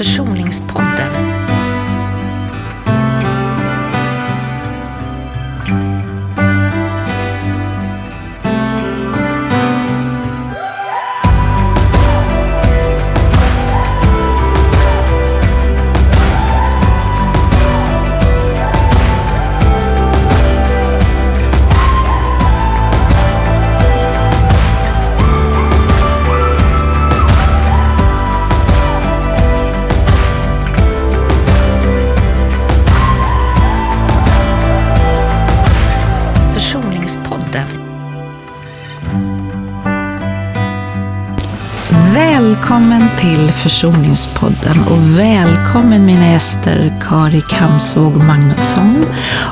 Försoningspodden. Försoningspodden och välkommen mina gäster Kari Kamsvåg Magnusson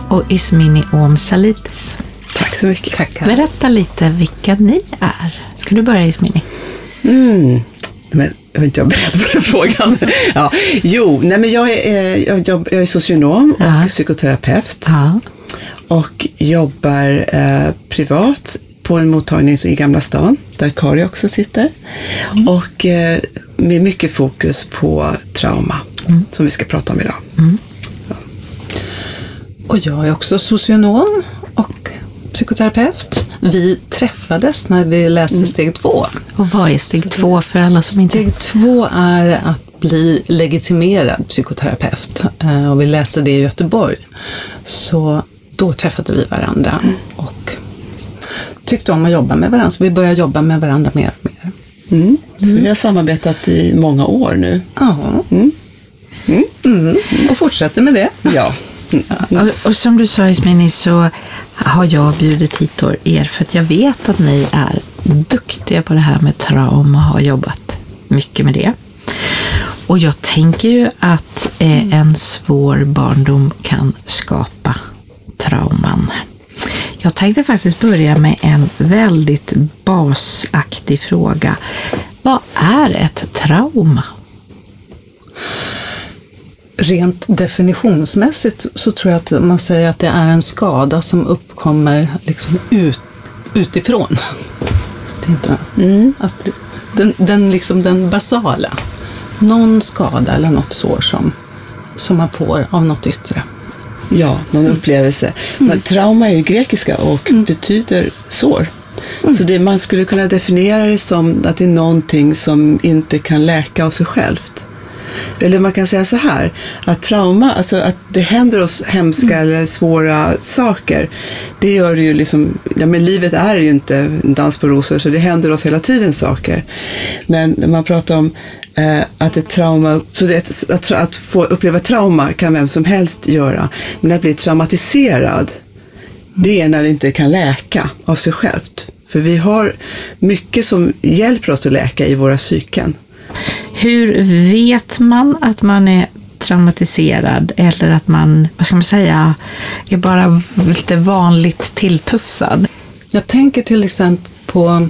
och Ismini Om Salitis. Tack så mycket. Tackar. Berätta lite vilka ni är. Ska du börja Ismini? Mm. Men jag är inte jag beredd på den frågan. ja. Jo, nej men jag är, eh, jag, jobb, jag är socionom och Ja. psykoterapeut Ja. och jobbar eh, privat på en mottagning i Gamla stan, där Kari också sitter. Och eh, med mycket fokus på trauma, som vi ska prata om idag. Och jag är också socionom och psykoterapeut. Vi träffades när vi läste steg två. Och vad är steg två för alla som inte... Steg två är att bli legitimerad psykoterapeut. Eh, Och vi läste det i Göteborg. Så då träffade vi varandra och tyckte om att jobba med varandra. Så vi började jobba med varandra mer. Mm. Så vi har samarbetat i många år nu. Ja. Mm. Och fortsätter med det. Ja. Och, och som du sa Ismini så har jag bjudit hit er för att jag vet att ni är duktiga på det här med trauma och har jobbat mycket med det. Och jag tänker ju att eh, en svår barndom kan skapa trauman. Jag tänkte faktiskt börja med en väldigt basaktig fråga. Vad är ett trauma? Rent definitionsmässigt så tror jag att man säger att det är en skada som uppkommer liksom ut, utifrån. Inte, att den, den, liksom den basala. Någon skada eller något sår som, som man får av något yttre. Ja, någon upplevelse. Men trauma är ju grekiska och betyder sår. Så det, man skulle kunna definiera det som att det är någonting som inte kan läka av sig självt. Eller man kan säga så här, att trauma, alltså att det händer oss hemska eller svåra saker, det gör det ju liksom, ja men livet är ju inte en dans på rosor, så det händer oss hela tiden saker. Men när man pratar om eh, att ett trauma, så det, att, att få uppleva trauma kan vem som helst göra, men att bli traumatiserad, det är när det inte kan läka av sig självt. För vi har mycket som hjälper oss att läka i våra psyken. Hur vet man att man är traumatiserad eller att man, vad ska man säga, är bara lite vanligt tilltufsad? Jag tänker till exempel på,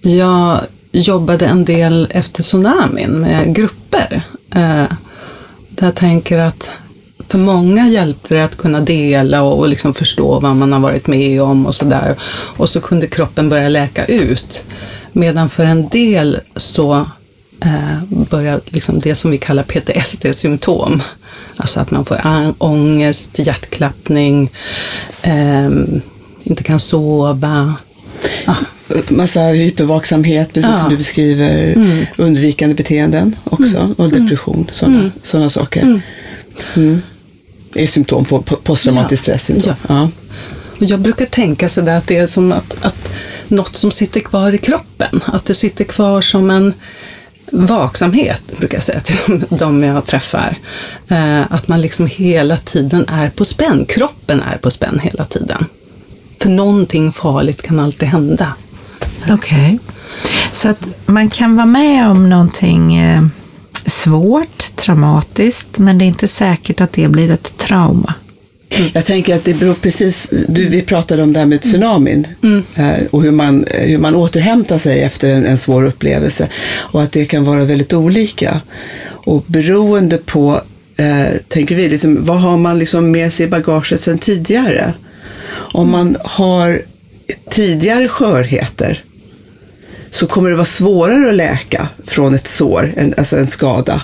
jag jobbade en del efter tsunamin med grupper. Eh, där jag tänker att för många hjälpte det att kunna dela och liksom förstå vad man har varit med om och sådär. Och så kunde kroppen börja läka ut. Medan för en del så eh, börjar liksom det som vi kallar PTSD-symptom. Alltså att man får ångest, hjärtklappning, ehm, inte kan sova. Ah, Massa hypervaksamhet, precis Ja. som du beskriver. Undvikande beteenden också och depression, sådana såna saker. Mm. Det är symptom på posttraumatisk Ja. stresssyndrom. Ja. Ja. Och jag brukar tänka sådär att det är som att, att något som sitter kvar i kroppen. Att det sitter kvar som en vaksamhet, brukar jag säga till de, de jag träffar. Eh, att man liksom hela tiden är på spänn. Kroppen är på spänn hela tiden. För någonting farligt kan alltid hända. Okej. Så att man kan vara med om någonting eh, svårt, traumatiskt, men det är inte säkert att det blir ett trauma. Jag tänker att det beror precis, du, vi pratade om det här med tsunamin eh, och hur man, hur man återhämtar sig efter en, en svår upplevelse och att det kan vara väldigt olika. Och beroende på, eh, tänker vi, liksom, vad har man liksom med sig i bagaget sedan tidigare? Om man har tidigare skörheter så kommer det vara svårare att läka från ett sår, en, alltså en skada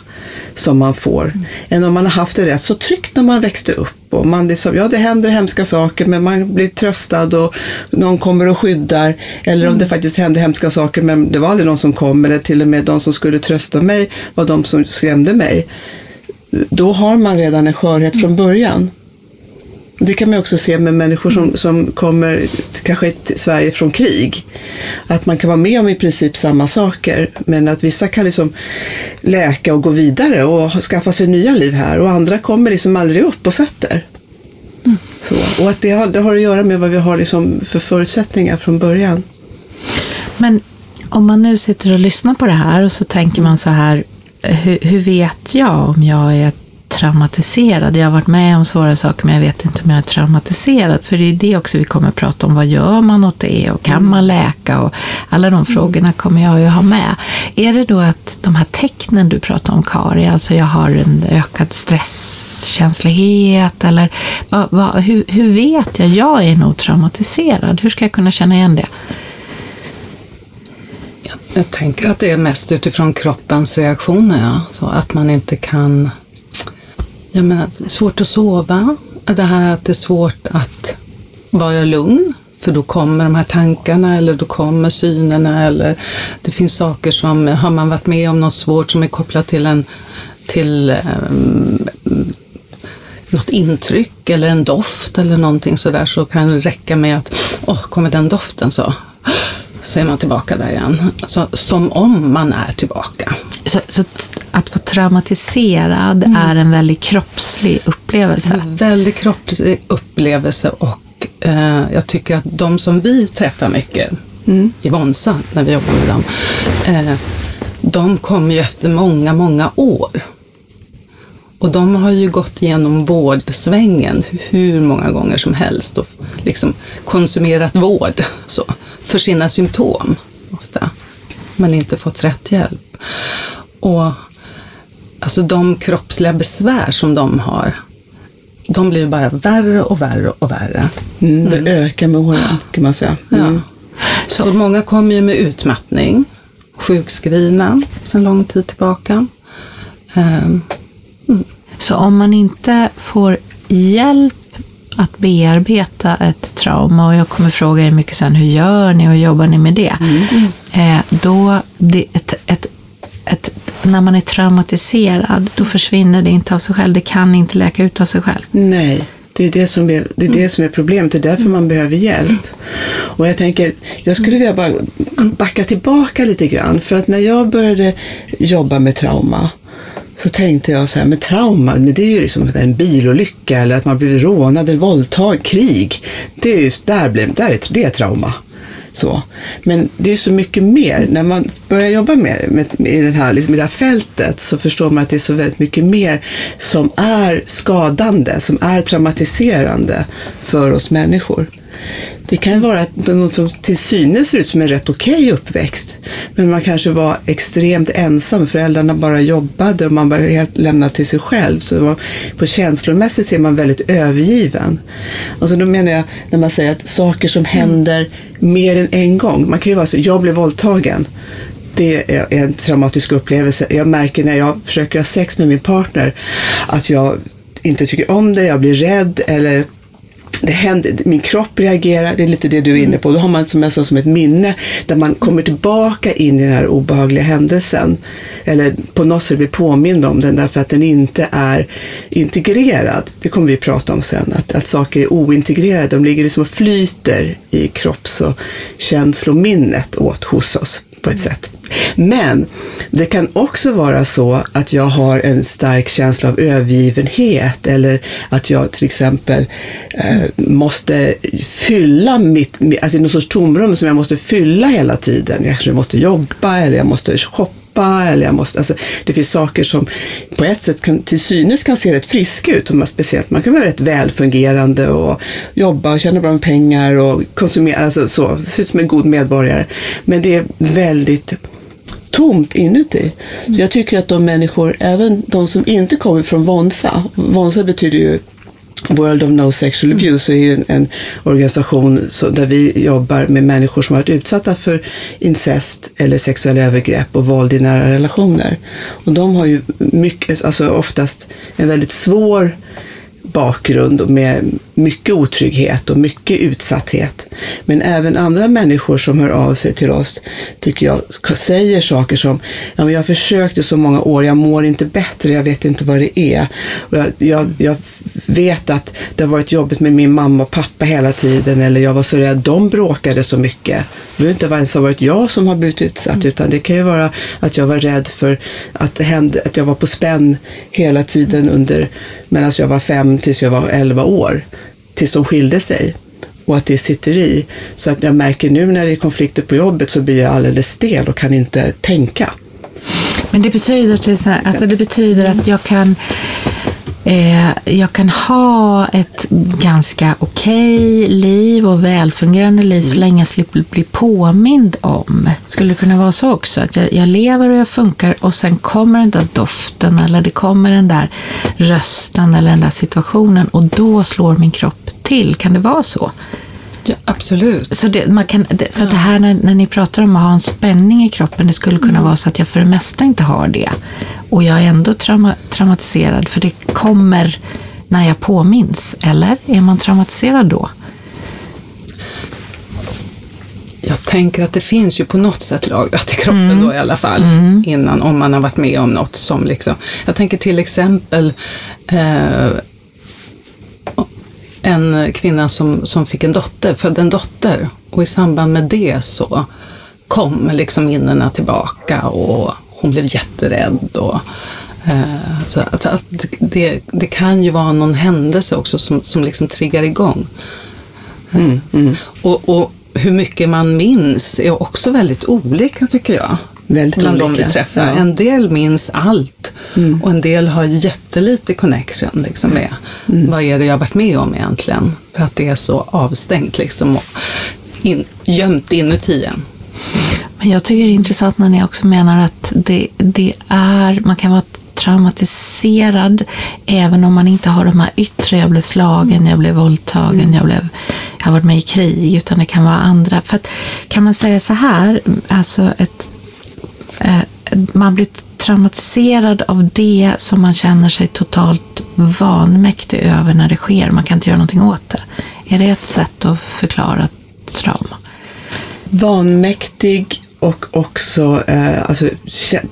som man får, mm. än om man har haft det rätt så tryggt när man växte upp. Och man liksom, ja, det händer hemska saker, men man blir tröstad och någon kommer och skyddar. Eller om mm. det faktiskt hände hemska saker, men det var aldrig någon som kom, eller till och med de som skulle trösta mig var de som skrämde mig. Då har man redan en skörhet från början. Det kan man också se med människor som, som kommer kanske till Sverige från krig. Att man kan vara med om i princip samma saker, men att vissa kan liksom läka och gå vidare och skaffa sig nya liv här och andra kommer liksom aldrig upp på fötter. Mm. Så, och att det har, det har att göra med vad vi har liksom för förutsättningar från början. Men om man nu sitter och lyssnar på det här och så tänker man så här, eh, hur, hur vet jag om jag är traumatiserad. Jag har varit med om svåra saker men jag vet inte om jag är traumatiserad. För det är det också vi kommer att prata om. Vad gör man åt det och kan man läka? Och alla de frågorna kommer jag ju ha med. Är det då att de här tecknen du pratar om Kari, alltså jag har en ökad stresskänslighet eller vad, vad, hur, hur vet jag? Jag är nog traumatiserad. Hur ska jag kunna känna igen det? Jag tänker att det är mest utifrån kroppens reaktioner, ja. så att man inte kan jag menar, svårt att sova. Det här att det är svårt att vara lugn. För då kommer de här tankarna eller då kommer synerna eller det finns saker som, har man varit med om något svårt som är kopplat till en till um, något intryck eller en doft eller någonting sådär så kan det räcka med att, åh, oh, kommer den doften så så är man tillbaka där igen. Alltså, som om man är tillbaka. Så, så att få traumatiserad mm. är en väldigt kroppslig upplevelse? En väldigt kroppslig upplevelse och eh, jag tycker att de som vi träffar mycket mm. i Vonsa, när vi jobbar med dem, eh, de kommer ju efter många, många år. Och de har ju gått igenom vårdsvängen hur många gånger som helst och liksom konsumerat vård. Så för sina symptom ofta, men inte fått rätt hjälp. Och alltså de kroppsliga besvär som de har, de blir bara värre och värre och värre. Mm, det ökar med åren kan man säga. Mm. Ja. Så, Så många kommer ju med utmattning, sjukskrivna sedan lång tid tillbaka. Mm. Så om man inte får hjälp att bearbeta ett trauma och jag kommer fråga er mycket sen, hur gör ni och jobbar ni med det? Mm. Eh, då, det, ett, ett, ett, när man är traumatiserad, då försvinner det inte av sig själv. Det kan inte läka ut av sig själv. Nej, det är det som är, det är, det som är problemet. Det är därför man behöver hjälp. Och jag tänker, jag skulle vilja bara backa tillbaka lite grann. För att när jag började jobba med trauma så tänkte jag så här, med trauma, men det är ju liksom en bilolycka eller att man blivit rånad eller våldtagen, krig. Det är ju, där, blir, där är det är trauma. Så. Men det är så mycket mer. När man börjar jobba med, med, med, den här, liksom, i det här fältet så förstår man att det är så väldigt mycket mer som är skadande, som är traumatiserande för oss människor. Det kan vara något som till synes ser ut som en rätt okej okay uppväxt, men man kanske var extremt ensam. Föräldrarna bara jobbade och man var helt lämnad till sig själv. Så var, på känslomässigt är man väldigt övergiven. Alltså då menar jag när man säger att saker som händer mm. mer än en gång. Man kan ju vara så, jag blev våldtagen det är en traumatisk upplevelse. Jag märker när jag försöker ha sex med min partner att jag inte tycker om det, jag blir rädd eller det händer, min kropp reagerar, det är lite det du är inne på. Då har man som, som ett minne där man kommer tillbaka in i den här obehagliga händelsen. Eller på något sätt blir påmind om den därför att den inte är integrerad. Det kommer vi prata om sen, att, att saker är ointegrerade. De ligger liksom och flyter i kropps och känslominnet åt hos oss på ett sätt. Men det kan också vara så att jag har en stark känsla av övergivenhet eller att jag till exempel eh, måste fylla mitt, alltså någon sorts tomrum som jag måste fylla hela tiden. Jag kanske måste jobba eller jag måste shoppa eller jag måste, alltså, det finns saker som på ett sätt kan, till synes kan se rätt friska ut. Man, speciellt, man kan vara rätt välfungerande och jobba och tjäna bra med pengar och konsumera, alltså så, se ut som en god medborgare. Men det är väldigt tomt inuti. Så jag tycker att de människor, även de som inte kommer från Vonsa, Vonsa betyder ju World of No Sexual Abuse är ju en, en organisation så, där vi jobbar med människor som har varit utsatta för incest eller sexuella övergrepp och våld i nära relationer. Och de har ju mycket, alltså oftast en väldigt svår bakgrund med mycket otrygghet och mycket utsatthet. Men även andra människor som hör av sig till oss, tycker jag, säger saker som ja, men jag försökte så många år, jag mår inte bättre, jag vet inte vad det är. Jag, jag, jag vet att det har varit jobbigt med min mamma och pappa hela tiden, eller jag var så rädd, de bråkade så mycket. Det behöver inte ens ha varit jag som har blivit utsatt, mm. utan det kan ju vara att jag var rädd för att, det hände, att jag var på spänn hela tiden under, medan jag var fem tills jag var elva år tills de skilde sig och att det sitter i. Så att jag märker nu när det är konflikter på jobbet så blir jag alldeles stel och kan inte tänka. Men det betyder, till så här, alltså det betyder att jag kan eh, jag kan ha ett ganska okej okay liv och välfungerande liv mm. så länge jag slipper bli påmind om. Skulle det kunna vara så också? Att jag, jag, lever och jag funkar och sen kommer den där doften eller det kommer den där rösten eller den där situationen och då slår min kropp till. Kan det vara så? Ja, absolut. Så, det, man kan, det, så ja. det här när, när ni pratar om att ha en spänning i kroppen, det skulle kunna mm. vara så att jag för det mesta inte har det. Och jag är ändå trauma, traumatiserad för det kommer när jag påminns. Eller är man traumatiserad då? Jag tänker att det finns ju på något sätt lagrat i kroppen mm. då i alla fall. Mm. Innan, om man har varit med om något som liksom. Jag tänker till exempel eh, en kvinna som, som fick en dotter, födde en dotter och i samband med det så kom liksom minnena tillbaka och hon blev jätterädd. Och, eh, så att, att det, det, kan ju vara någon händelse också som, som liksom triggar igång. Mm, mm. Och, och hur mycket man minns är också väldigt olika tycker jag. Väldigt bland olika. de vi träffar. Ja. En del minns allt mm. och en del har jättelite connection liksom med mm. vad är det jag varit med om egentligen. För att det är så avstängt liksom och in, gömt inuti en. Men jag tycker det är intressant när ni också menar att det, det är, man kan vara traumatiserad även om man inte har de här yttre, jag blev slagen, jag blev våldtagen, mm. jag, blev, jag har varit med i krig, utan det kan vara andra. För att, kan man säga så här, alltså ett, eh, man blir traumatiserad av det som man känner sig totalt vanmäktig över när det sker. Man kan inte göra någonting åt det. Är det ett sätt att förklara trauma? Vanmäktig och också eh, alltså,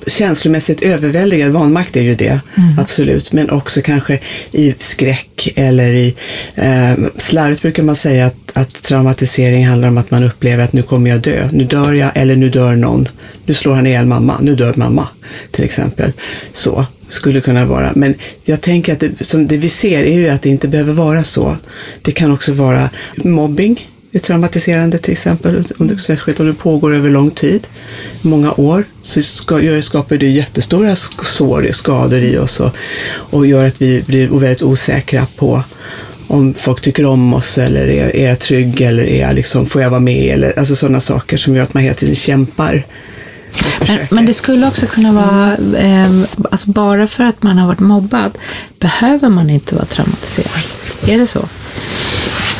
känslomässigt överväldigad. Vanmakt är ju det, mm. absolut. Men också kanske i skräck eller i eh, slarvigt brukar man säga att, att traumatisering handlar om att man upplever att nu kommer jag dö. Nu dör jag eller nu dör någon. Nu slår han ihjäl mamma. Nu dör mamma, till exempel. Så skulle kunna vara. Men jag tänker att det, som det vi ser är ju att det inte behöver vara så. Det kan också vara mobbing är traumatiserande till exempel, om särskilt om det pågår över lång tid, många år, så ska, skapar det jättestora sår, skador i oss och, och gör att vi blir väldigt osäkra på om folk tycker om oss eller är, är jag trygg eller är jag liksom, får jag vara med eller alltså sådana saker som gör att man hela tiden kämpar. Men, men, det skulle också kunna vara, eh, alltså bara för att man har varit mobbad behöver man inte vara traumatiserad. Är det så?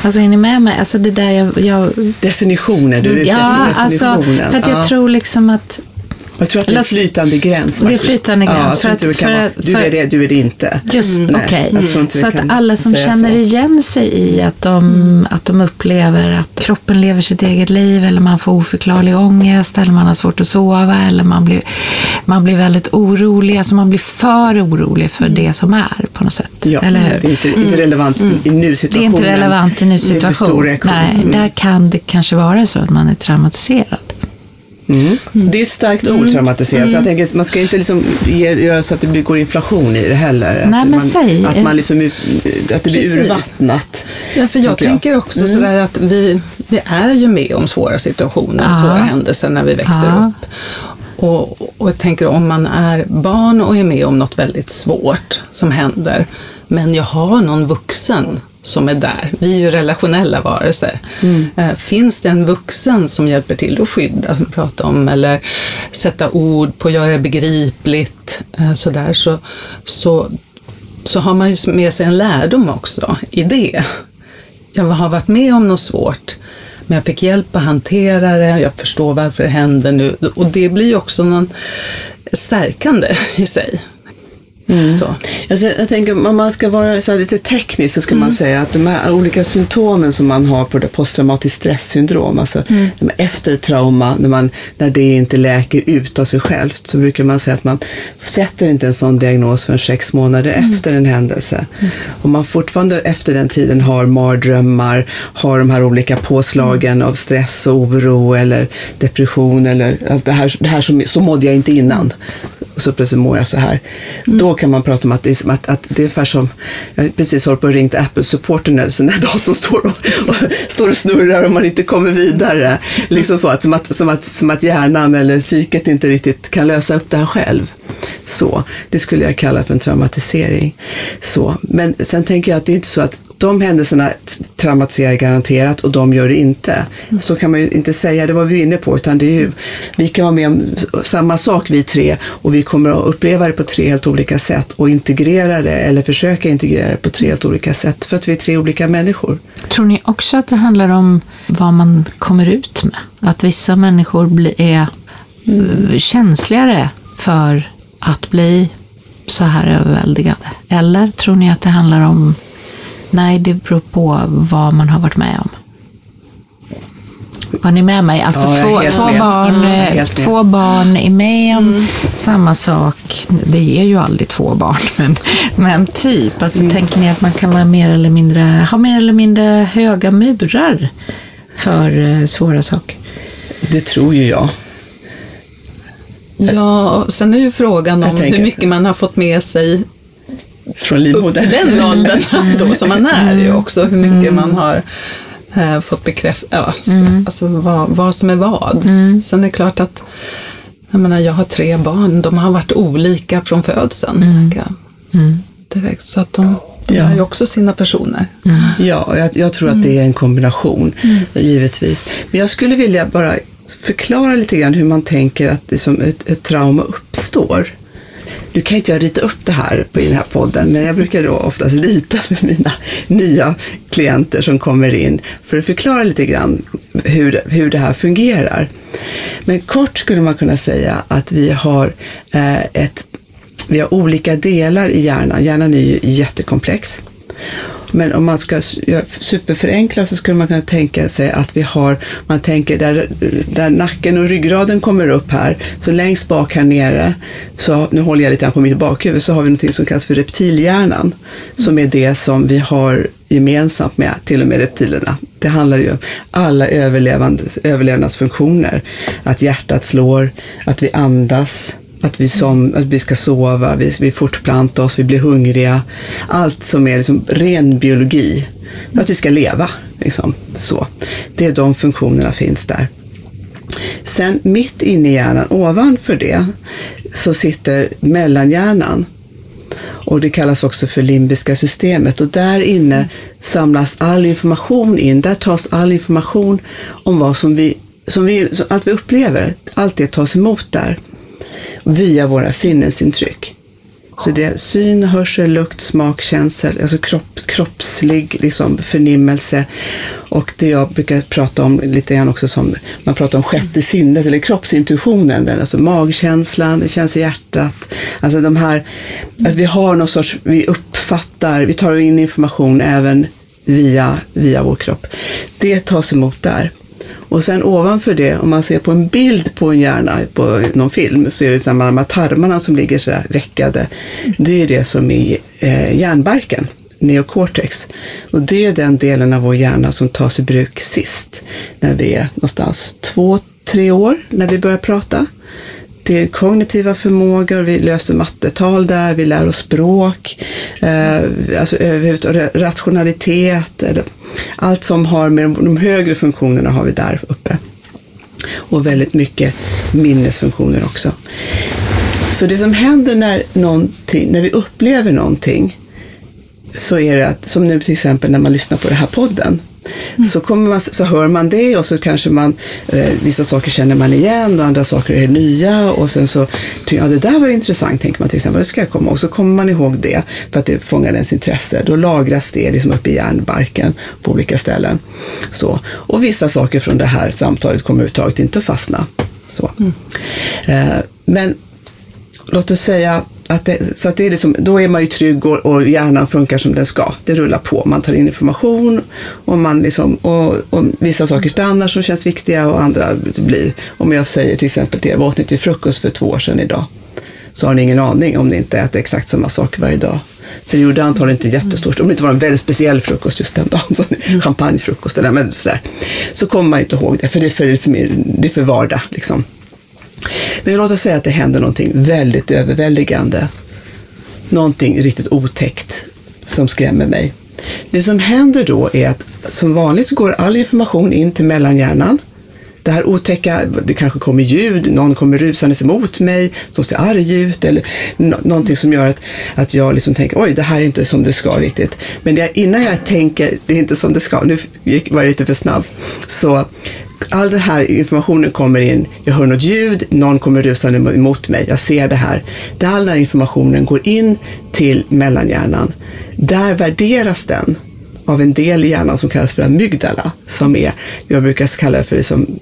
Alltså är ni med mig? Alltså det där jag... jag... Definitioner, du är ute ja, efter definitionen. Alltså, för att jag ja. tror liksom att jag tror att det är en flytande gräns. Det är flytande gräns. Ja, för att, du, för, vara, du är det, du är det inte. Just, mm. okej. Okay. Så att alla som känner så. igen sig i att de, mm. att de upplever att kroppen lever sitt eget liv eller man får oförklarlig ångest eller man har svårt att sova eller man blir, man blir väldigt orolig. Alltså man blir för orolig för det som är på något sätt. Ja, eller hur? Det är inte, inte relevant mm. i nusituationen. Det är inte relevant i nusituationen. Nej, där kan det kanske vara så att man är traumatiserad. Mm. Det är ett starkt ord, mm. traumatiserad. Mm. Så jag tänker, man ska inte liksom göra så att det går inflation i det heller. Nej, att, men man, säg. att, man liksom, att det blir Precis. urvattnat. Ja, för jag, jag. tänker också mm. sådär att vi, vi är ju med om svåra situationer och svåra händelser när vi växer Aha. upp. Och, och jag tänker om man är barn och är med om något väldigt svårt som händer, men jag har någon vuxen som är där. Vi är ju relationella varelser. Mm. Eh, finns det en vuxen som hjälper till att skydda, prata om eller sätta ord på, göra det begripligt, eh, sådär, så, så, så har man ju med sig en lärdom också i det. Jag har varit med om något svårt, men jag fick hjälp att hantera det, jag förstår varför det händer nu. Och det blir ju också någon stärkande i sig. Mm. Så. Alltså, jag tänker om man ska vara lite teknisk så ska mm. man säga att de här olika symptomen som man har på det posttraumatiskt stresssyndrom, alltså mm. efter trauma, när, man, när det inte läker ut av sig självt, så brukar man säga att man sätter inte en sån diagnos förrän sex månader mm. efter en händelse. Om man fortfarande efter den tiden har mardrömmar, har de här olika påslagen mm. av stress och oro eller depression eller att det här, det här som, så mådde jag inte innan och så plötsligt mår jag så här. Mm. Då kan man prata om att det är, som att, att det är ungefär som, jag har precis hållit på och ringt Apple-supporten när, när datorn står och, och, står och snurrar och man inte kommer vidare. Liksom så, att, som, att, som, att, som att hjärnan eller psyket inte riktigt kan lösa upp det här själv. Så, det skulle jag kalla för en traumatisering. Så, men sen tänker jag att det är inte så att de händelserna traumatiserar garanterat och de gör det inte. Mm. Så kan man ju inte säga, det var vi inne på, utan det är ju, vi kan vara med om samma sak vi tre och vi kommer att uppleva det på tre helt olika sätt och integrera det eller försöka integrera det på tre helt olika sätt för att vi är tre olika människor. Tror ni också att det handlar om vad man kommer ut med? Att vissa människor är mm. känsligare för att bli så här överväldigade? Eller tror ni att det handlar om Nej, det beror på vad man har varit med om. Var ni med mig? Alltså ja, två, två med. barn, mm, två barn är med om mm. samma sak. Det ger ju aldrig två barn, men, men typ. Alltså, mm. Tänker ni att man kan vara mer eller mindre, ha mer eller mindre höga murar för uh, svåra saker? Det tror ju jag. Ja, sen är ju frågan om hur mycket man har fått med sig från livmodern. Upp till den åldern då som man är ju också, hur mycket man har eh, fått bekräftat, ja, mm. alltså vad, vad som är vad. Mm. Sen är det klart att jag, menar, jag har tre barn, de har varit olika från födseln. Mm. Jag. Mm. Direkt, så att de, de ja. har ju också sina personer. Mm. Ja, jag, jag, tror att det är en kombination, mm. givetvis. Men jag skulle vilja bara förklara lite grann hur man tänker att det som ett, ett trauma uppstår. Nu kan inte jag rita upp det här på den här podden, men jag brukar då oftast rita för mina nya klienter som kommer in för att förklara lite grann hur, hur det här fungerar. Men kort skulle man kunna säga att vi har eh, ett vi har olika delar i hjärnan. Hjärnan är ju jättekomplex. Men om man ska superförenkla så skulle man kunna tänka sig att vi har, man tänker där, där nacken och ryggraden kommer upp här, så längst bak här nere, så, nu håller jag lite på mitt bakhuvud, så har vi något som kallas för reptilhjärnan, som är det som vi har gemensamt med till och med reptilerna. Det handlar ju om alla överlevnadsfunktioner. Att hjärtat slår, att vi andas, att vi, som, att vi ska sova, vi, vi fortplantar oss, vi blir hungriga. Allt som är liksom ren biologi. Att vi ska leva. Liksom, så. Det är de funktionerna finns där. Sen mitt inne i hjärnan, ovanför det, så sitter mellanhjärnan. Och det kallas också för limbiska systemet och där inne samlas all information in. Där tas all information om vad som vi, som vi, allt vi upplever, allt det tas emot där via våra sinnesintryck. Så det är syn, hörsel, lukt, smak, känsel, alltså kropp, kroppslig liksom, förnimmelse. Och det jag brukar prata om lite grann också som, man pratar om sjätte sinnet eller kroppsintuitionen, den, alltså magkänslan, det känns i hjärtat. Alltså de här, att vi har någon sorts, vi uppfattar, vi tar in information även via, via vår kropp. Det tas emot där. Och sen ovanför det, om man ser på en bild på en hjärna på någon film, så är det samma de här tarmarna som ligger sådär veckade. Det är det som är eh, hjärnbarken, neocortex. Och det är den delen av vår hjärna som tas i bruk sist, när vi är någonstans två, tre år, när vi börjar prata. Det är kognitiva förmågor, vi löser mattetal där, vi lär oss språk, eh, alltså rationalitet, eller allt som har med de högre funktionerna har vi där uppe. Och väldigt mycket minnesfunktioner också. Så det som händer när, när vi upplever någonting, så är det att, som nu till exempel när man lyssnar på den här podden, så, kommer man, så hör man det och så kanske man, eh, vissa saker känner man igen och andra saker är nya och sen så, ja det där var intressant, tänker man till exempel, det ska jag komma ihåg. Så kommer man ihåg det för att det fångar ens intresse. Då lagras det liksom uppe i hjärnbarken på olika ställen. Så. Och vissa saker från det här samtalet kommer överhuvudtaget inte att fastna. Så. Eh, men låt oss säga att det, så att det är liksom, då är man ju trygg och, och hjärnan funkar som den ska. Det rullar på. Man tar in information och, man liksom, och, och vissa saker stannar som känns viktiga och andra blir. Om jag säger till exempel till er, vad åt ni till frukost för två år sedan idag? Så har ni ingen aning om ni inte äter exakt samma sak varje dag. För det gjorde antagligen inte jättestort, om det inte var en väldigt speciell frukost just den dagen, så champagnefrukost eller sådär, så kommer man inte ihåg det, för det är för, det är för vardag. Liksom. Men låt oss säga att det händer någonting väldigt överväldigande. Någonting riktigt otäckt som skrämmer mig. Det som händer då är att som vanligt så går all information in till mellanhjärnan. Det här otäcka, det kanske kommer ljud, någon kommer rusandes emot mig som ser arg ut eller någonting som gör att, att jag liksom tänker oj, det här är inte som det ska riktigt. Men det, innan jag tänker det är inte som det ska, nu var jag lite för snabb, så all den här informationen kommer in, jag hör något ljud, någon kommer rusande emot mig, jag ser det här. Där all den här informationen går in till mellanhjärnan. Där värderas den av en del i hjärnan som kallas för amygdala, som är, jag brukar kalla det för liksom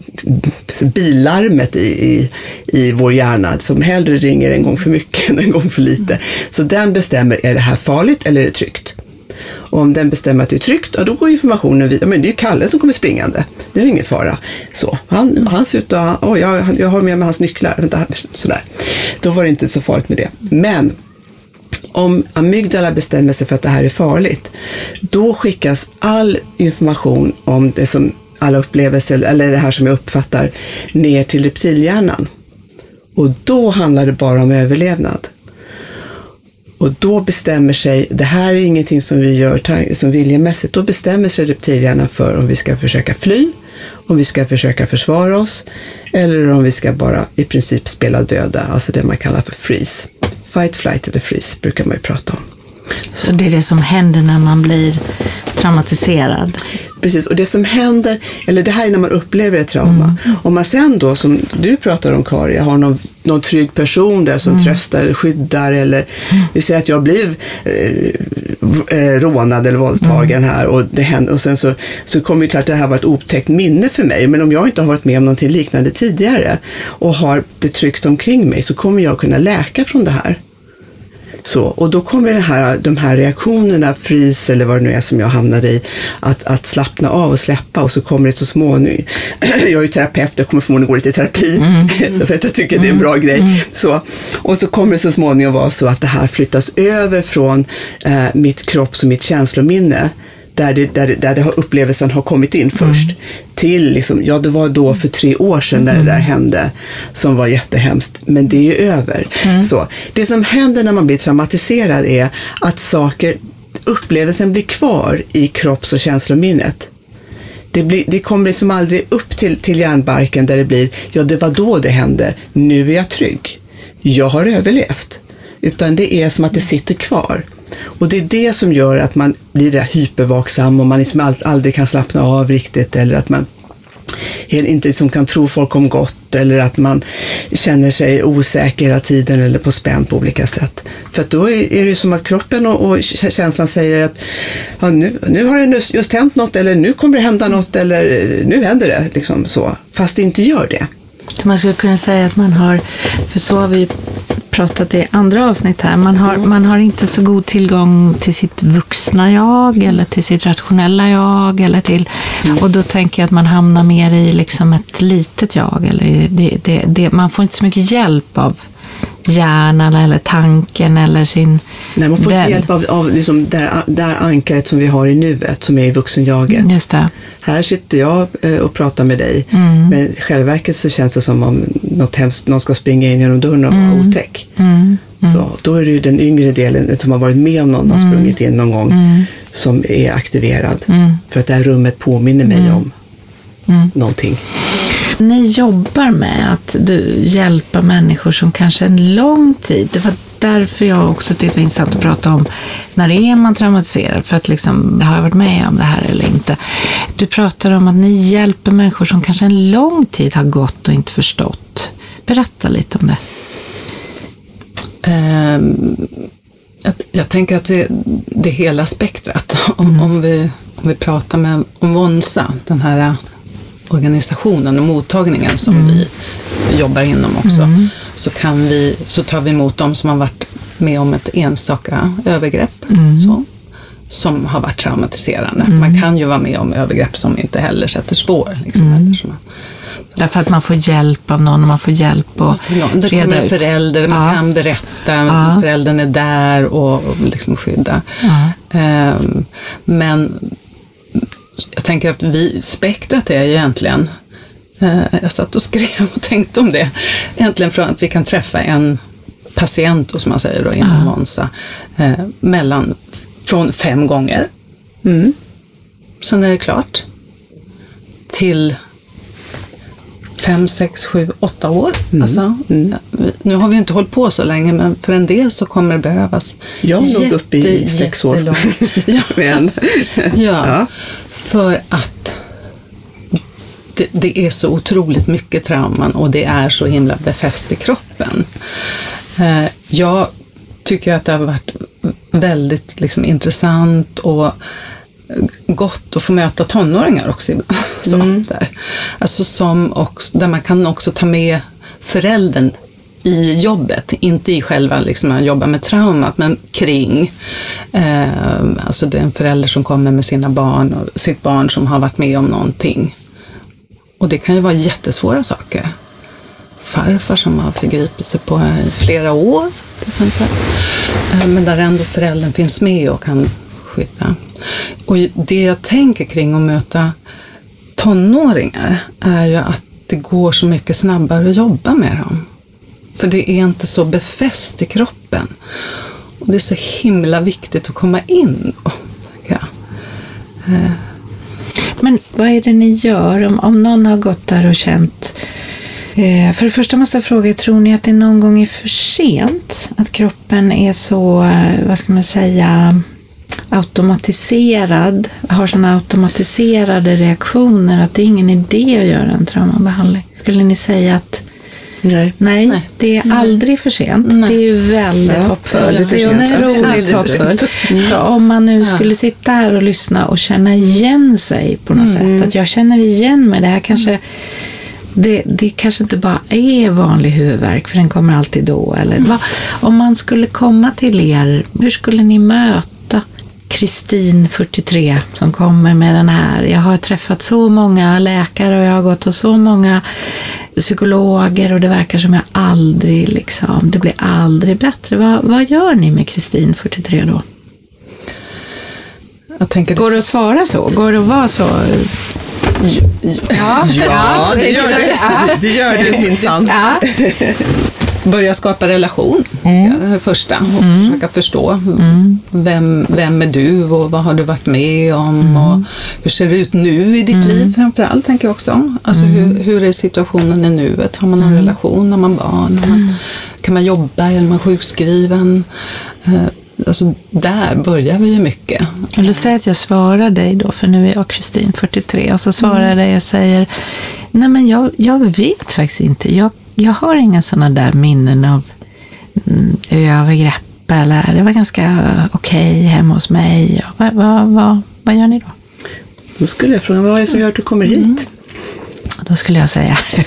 bilarmet i, i, i vår hjärna, som hellre ringer en gång för mycket än en gång för lite. Så den bestämmer, är det här farligt eller är det tryggt? Och om den bestämmer att det är tryggt, ja, då går informationen vidare. Men det är ju Kalle som kommer springande. Det är ingen fara. Så, han, han ser ut att, oh, jag, jag har med mig hans nycklar. Vänta, sådär. Då var det inte så farligt med det. Men om amygdala bestämmer sig för att det här är farligt, då skickas all information om det som alla upplevelser, eller det här som jag uppfattar, ner till reptilhjärnan. Och då handlar det bara om överlevnad. Och då bestämmer sig, det här är ingenting som vi gör som viljemässigt, då bestämmer sig reptilhjärnan för om vi ska försöka fly, om vi ska försöka försvara oss eller om vi ska bara i princip spela döda, alltså det man kallar för freeze. Fight, flight eller freeze brukar man ju prata om. Så det är det som händer när man blir traumatiserad? Precis, och det som händer, eller det här är när man upplever ett trauma. Mm. Om man sen då, som du pratar om Kari, har någon, någon trygg person där som mm. tröstar eller skyddar eller mm. vi säger att jag blev eh, eh, rånad eller våldtagen mm. här och, det händer, och sen så, så kommer ju klart det här var ett otäckt minne för mig. Men om jag inte har varit med om någonting liknande tidigare och har betryckt omkring mig så kommer jag kunna läka från det här. Så, och då kommer det här, de här reaktionerna, fris eller vad det nu är som jag hamnade i, att, att slappna av och släppa och så kommer det så småningom, jag är ju terapeut, jag kommer förmodligen gå lite i terapi, mm. för att jag tycker det är en bra grej. Mm. Så, och så kommer det så småningom vara så att det här flyttas över från eh, mitt kropps och mitt känslominne där, det, där, där det har, upplevelsen har kommit in först, mm. till liksom, ja det var då för tre år sedan när mm. det där hände, som var jättehemskt, men det är ju över. Mm. Så, det som händer när man blir traumatiserad är att saker, upplevelsen blir kvar i kropps och känslominnet. Det, blir, det kommer liksom aldrig upp till, till hjärnbarken där det blir, ja det var då det hände, nu är jag trygg, jag har överlevt. Utan det är som att det sitter kvar. Och det är det som gör att man blir där hypervaksam och man liksom aldrig kan slappna av riktigt eller att man inte liksom kan tro folk om gott eller att man känner sig osäker hela tiden eller på spänn på olika sätt. För att då är det ju som att kroppen och, och känslan säger att ja, nu, nu har det just hänt något eller nu kommer det hända något eller eh, nu händer det. Liksom så. Fast det inte gör det. Man skulle kunna säga att man har, för så har vi pratat i andra avsnitt här, man har, mm. man har inte så god tillgång till sitt vuxna jag eller till sitt rationella jag. Eller till, mm. Och då tänker jag att man hamnar mer i liksom ett litet jag. Eller det, det, det, man får inte så mycket hjälp av hjärnan eller tanken eller sin Nej, man får inte hjälp av, av liksom det, här, det här ankaret som vi har i nuet, som är i vuxenjaget. Just det. Här sitter jag eh, och pratar med dig, mm. men i själva verket så känns det som om något hemskt, någon ska springa in genom dörren och vara mm. otäck. Mm. Mm. Så, då är det ju den yngre delen som har varit med om någon har mm. sprungit in någon gång mm. som är aktiverad. För att det här rummet påminner mig om någonting. Ni jobbar med att du hjälpa människor som kanske en lång tid, det var därför jag också tyckte det var intressant att prata om när är man traumatiserad? För att liksom, har jag varit med om det här eller inte? Du pratar om att ni hjälper människor som kanske en lång tid har gått och inte förstått. Berätta lite om det. Ehm, jag, jag tänker att det, det är hela spektrat. Om, Mm. om, vi, om vi pratar med om Vonsa, den här organisationen och mottagningen som Mm. vi jobbar inom också, så, kan vi, så tar vi emot de som har varit med om ett enstaka övergrepp. Mm. Så, som har varit traumatiserande. Mm. Man kan ju vara med om övergrepp som inte heller sätter spår. Liksom, Mm. som- Därför att man får hjälp av någon och man får hjälp att det kommer reda en ut. förälder, man Ja. kan berätta, Ja. föräldern är där och, och liksom skydda. Ja. Ehm, men jag tänker att vi, spektrat är egentligen, jag satt och skrev och tänkte om det, egentligen från att vi kan träffa en patient, och som man säger då inom Monza, eh, mellan, från fem gånger, Mm. sen är det klart, till fem, sex, sju, åtta år. Alltså, ja, vi- nu har vi inte hållit på så länge, men för en del så kommer det behövas Jag jätte- uppe i sex år. ja, Ja. för att det, det är så otroligt mycket trauman och det är så himla befäst i kroppen. Eh, jag tycker att det har varit väldigt liksom, intressant och gott att få möta tonåringar också ibland. Så, där. Alltså som också, där man kan också ta med föräldern i jobbet, inte i själva liksom, att jobba med traumat, men kring. Eh, alltså det är en förälder som kommer med sina barn och sitt barn som har varit med om någonting. Och det kan ju vara jättesvåra saker. Farfar som har förgripit sig på i flera år till exempel. Eh, men där ändå föräldern finns med och kan skydda. Och det jag tänker kring att möta tonåringar är ju att det går så mycket snabbare att jobba med dem. För det är inte så befäst i kroppen. Och det är så himla viktigt att komma in då. Men vad är det ni gör om, om någon har gått där och känt eh, för det första måste jag fråga, tror ni att det någon gång är för sent? Att kroppen är så, eh, vad ska man säga, automatiserad, har sådana automatiserade reaktioner att det är ingen idé att göra en traumabehandling? Skulle ni säga att nej. nej, Nej. det är aldrig för sent? Nej. Det är ju väldigt Ja, hoppfullt. Det är otroligt hoppfullt. sent. Så om man nu Ja. skulle sitta här och lyssna och känna igen sig på något Mm. sätt, att jag känner igen mig, det här kanske det, det kanske inte bara är vanlig huvudvärk, för den kommer alltid då. Eller vad, om man skulle komma till er, hur skulle ni möta Kristin, 43, som kommer med den här. Jag har träffat så många läkare och jag har gått hos så många psykologer och det verkar som jag aldrig, liksom, det blir aldrig bättre. Vad, vad gör ni med Kristin, 43 då? Jag tänker Går det att svara så? Går det att vara så? Ja, Ja, det gör det. Det gör det minsann. Ja. börja skapa relation, Mm. det första. Och försöka förstå vem, vem är du och vad har du varit med om Mm. och hur ser det ut nu i ditt liv framförallt, tänker jag också. Alltså Mm. hur, hur är situationen i nuet? Har man någon relation? Har man barn? Har man, Mm. kan man jobba? Är man sjukskriven? Eh, Alltså där börjar vi ju mycket. Eller säg att jag svarar dig då, för nu är jag Kristin, 43, och så svarar Mm. jag dig och säger Nej men jag, jag vet faktiskt inte. Jag, jag har inga sådana där minnen av mm, övergrepp eller det var ganska okej hemma hos mig. Vad, vad, vad, vad gör ni då? Då skulle jag fråga, vad är det som gör att du kommer hit? Då skulle jag säga,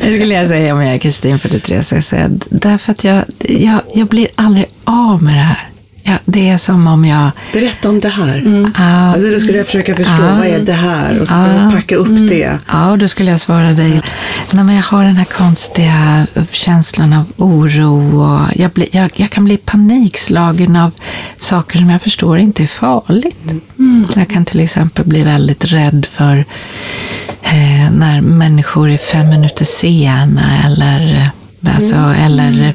det skulle jag säga om jag är Kristin 43, så jag säga, därför att jag, jag, jag blir aldrig av med det här. Ja, det är som om jag... Berätta om det här. Mm. Alltså, då skulle jag försöka förstå, Ja. vad är det här? Och så börja packa upp det. Ja, och då skulle jag svara dig, nej, men jag har den här konstiga känslan av oro och jag, blir, jag, jag kan bli panikslagen av saker som jag förstår inte är farligt. Jag kan till exempel bli väldigt rädd för eh, när människor är fem minuter sena eller Alltså, Eller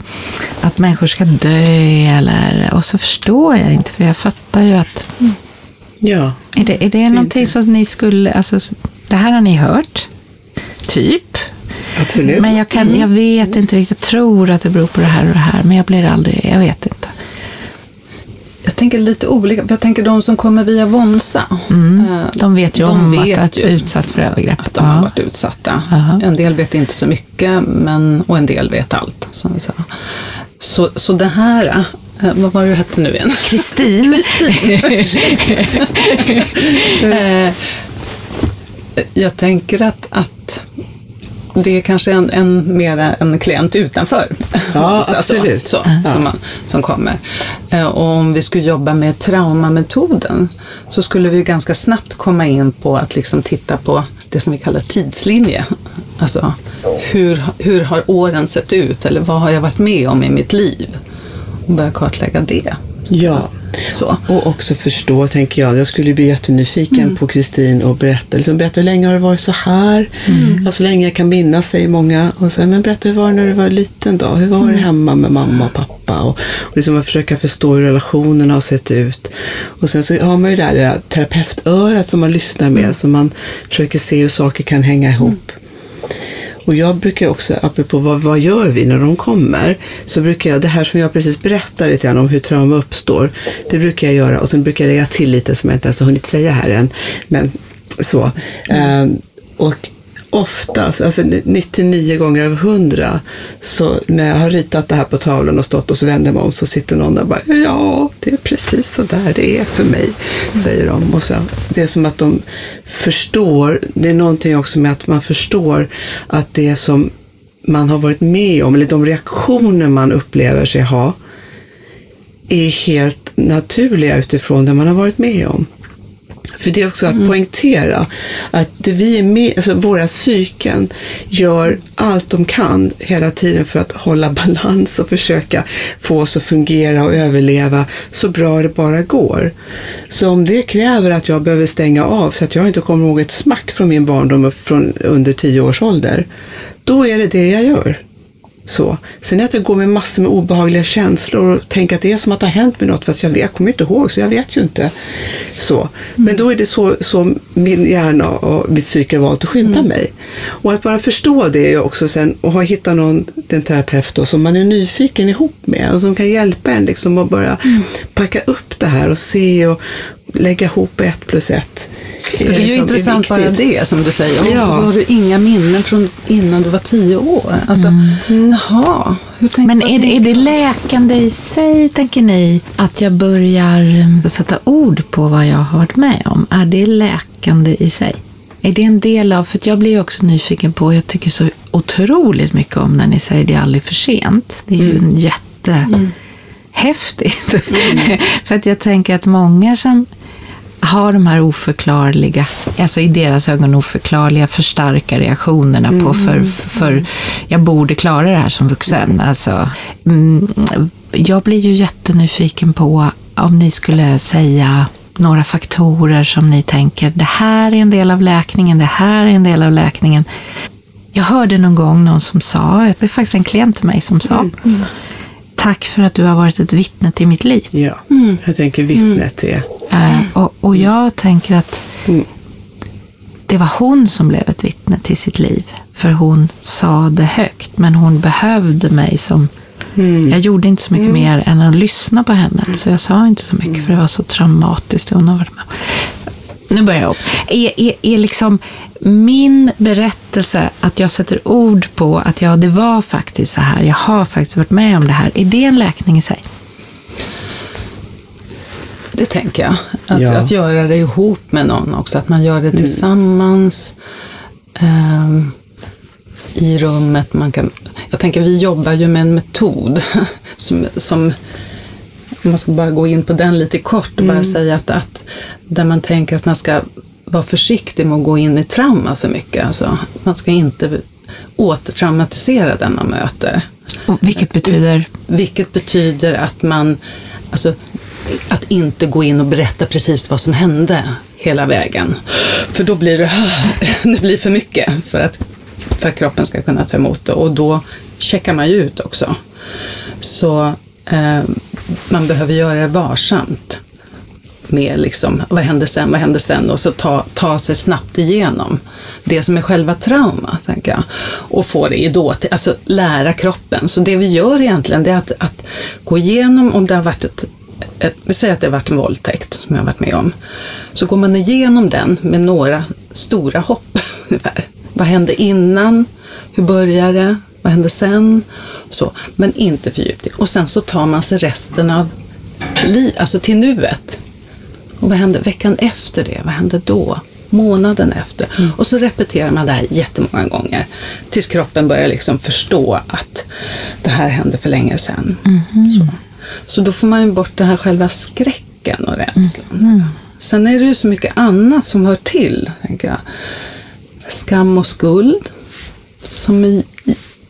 att människor ska dö. Eller, och så förstår jag inte, för jag fattar ju att Ja. är det, är det någonting som ni skulle, alltså, det här har ni hört, typ. Absolut. Men jag, kan, jag vet inte riktigt, jag tror att det beror på det här och det här, men jag blir aldrig, jag vet inte. Jag tänker lite olika. Jag tänker de som kommer via Vonsa. eh, De vet ju de om vet att, ju utsatt för övergrepp. Att de har varit utsatta. Ja. En del vet inte så mycket men, och en del vet allt. Som vi sa. Så, så det här, eh, vad var det du hette nu igen? Kristin. Eh, jag tänker att, att det är kanske en, en mera en klient utanför. Ja, absolut. Så, Ja. som, man, som kommer. Eh, Och om vi skulle jobba med traumametoden så skulle vi ganska snabbt komma in på att liksom titta på det som vi kallar tidslinje. Alltså, hur, hur har åren sett ut eller vad har jag varit med om i mitt liv? Och börja kartlägga det. Ja. Så. Och också förstå, tänker jag. Jag skulle bli jättenyfiken Mm. på Kristin och berätta. Liksom, berätta hur länge har det varit så här? Mm. Ja, så länge jag kan minnas, säger många. Och så, men berätta hur var det när du var liten då? Hur var Mm. det hemma med mamma och pappa? Och, och liksom att försöka förstå hur relationerna har sett ut. Och sen så har man ju det här lilla terapeutörat som man lyssnar Mm. med. Så man försöker se hur saker kan hänga ihop. Och jag brukar också, apropå vad, vad gör vi när de kommer, så brukar jag, det här som jag precis berättade lite grann om hur trauma uppstår, det brukar jag göra och sen brukar jag lägga till lite som jag inte ens har hunnit säga här än. Men så. Ehm, och oftast, alltså 99 gånger av 100, så när jag har ritat det här på tavlan och stått och så vänder mig om så sitter någon där och bara ja, det är precis så där det är för mig, säger de. Och så, det är som att de förstår, det är någonting också med att man förstår att det som man har varit med om, eller de reaktioner man upplever sig ha, är helt naturliga utifrån det man har varit med om. För det är också att poängtera att det vi är med, alltså våra psyken gör allt de kan hela tiden för att hålla balans och försöka få oss att fungera och överleva så bra det bara går. Så om det kräver att jag behöver stänga av så att jag inte kommer ihåg ett smack från min barndom från under tio års ålder, då är det det jag gör. Så. Sen att jag går med massor med obehagliga känslor och tänker att det är som att det har hänt med något fast jag, vet, jag kommer inte ihåg så jag vet ju inte. Så. Men då är det så som min hjärna och mitt psyke har valt att skydda mig. Och att bara förstå det är också sen och ha hittat någon, en terapeut då, som man är nyfiken ihop med och som kan hjälpa en liksom att bara packa upp det här och se och lägga ihop ett plus ett. För det är ju liksom intressant bara viktigt. det som du säger. Ja. Ja. Har du inga minnen från innan du var tio år? Alltså, jaha, hur Men är det, är det läkande i sig, tänker ni, att jag börjar eh, sätta ord på vad jag har varit med om? Är det läkande i sig? Är det en del av, för jag blir ju också nyfiken på, jag tycker så otroligt mycket om när ni säger det är aldrig för sent. Det är ju en jättehäftigt. för att jag tänker att många som har de här oförklarliga, alltså i deras ögon oförklarliga för starka reaktionerna på för, för jag borde klara det här som vuxen. Alltså, mm, jag blir ju jättenyfiken på om ni skulle säga några faktorer som ni tänker, det här är en del av läkningen, det här är en del av läkningen. Jag hörde någon gång någon som sa, det är faktiskt en klient till mig som sa, tack för att du har varit ett vittne till mitt liv. Ja, jag tänker vittnet är Eh, och, och jag tänker att det var hon som blev ett vittne till sitt liv. För hon sa det högt, men hon behövde mig som... Jag gjorde inte så mycket mer än att lyssna på henne. Så jag sa inte så mycket, för det var så traumatiskt det hon har varit med. Nu börjar jag om. Är, är, är liksom min berättelse, att jag sätter ord på att ja, det var faktiskt så här, jag har faktiskt varit med om det här. Är det en läkning i sig? Det tänker jag. Att, Ja. att göra det ihop med någon också. Att man gör det tillsammans. ehm, I rummet. Man kan, jag tänker vi jobbar ju med en metod som, som om man ska bara gå in på den lite kort och bara säga att, att där man tänker att man ska vara försiktig med att gå in i trauma för mycket. Alltså, man ska inte återtraumatisera den man möter. Och vilket betyder? Vilket betyder att man, alltså, att inte gå in och berätta precis vad som hände hela vägen. För då blir det, det blir för mycket för att, för att kroppen ska kunna ta emot det och då checkar man ju ut också. Så eh, man behöver göra det varsamt. med liksom, vad hände sen, vad hände sen och så ta, ta sig snabbt igenom det som är själva trauma, tänker jag. Och få det i dåtid, alltså lära kroppen. Så det vi gör egentligen det är att, att gå igenom om det har varit ett ett, vi säger att det har varit en våldtäkt som jag har varit med om. Så går man igenom den med några stora hopp ungefär. Vad hände innan? Hur började det? Vad hände sen? Så, men inte för djupt. Och sen så tar man sig resten av livet, alltså till nuet. Och vad hände veckan efter det? Vad hände då? Månaden efter. Mm. Och så repeterar man det här jättemånga gånger. Tills kroppen börjar liksom förstå att det här hände för länge sedan. Mm. Så. så då får man ju bort den här själva skräcken och rädslan. Mm. Sen är det ju så mycket annat som hör till, tänker jag. Skam och skuld, som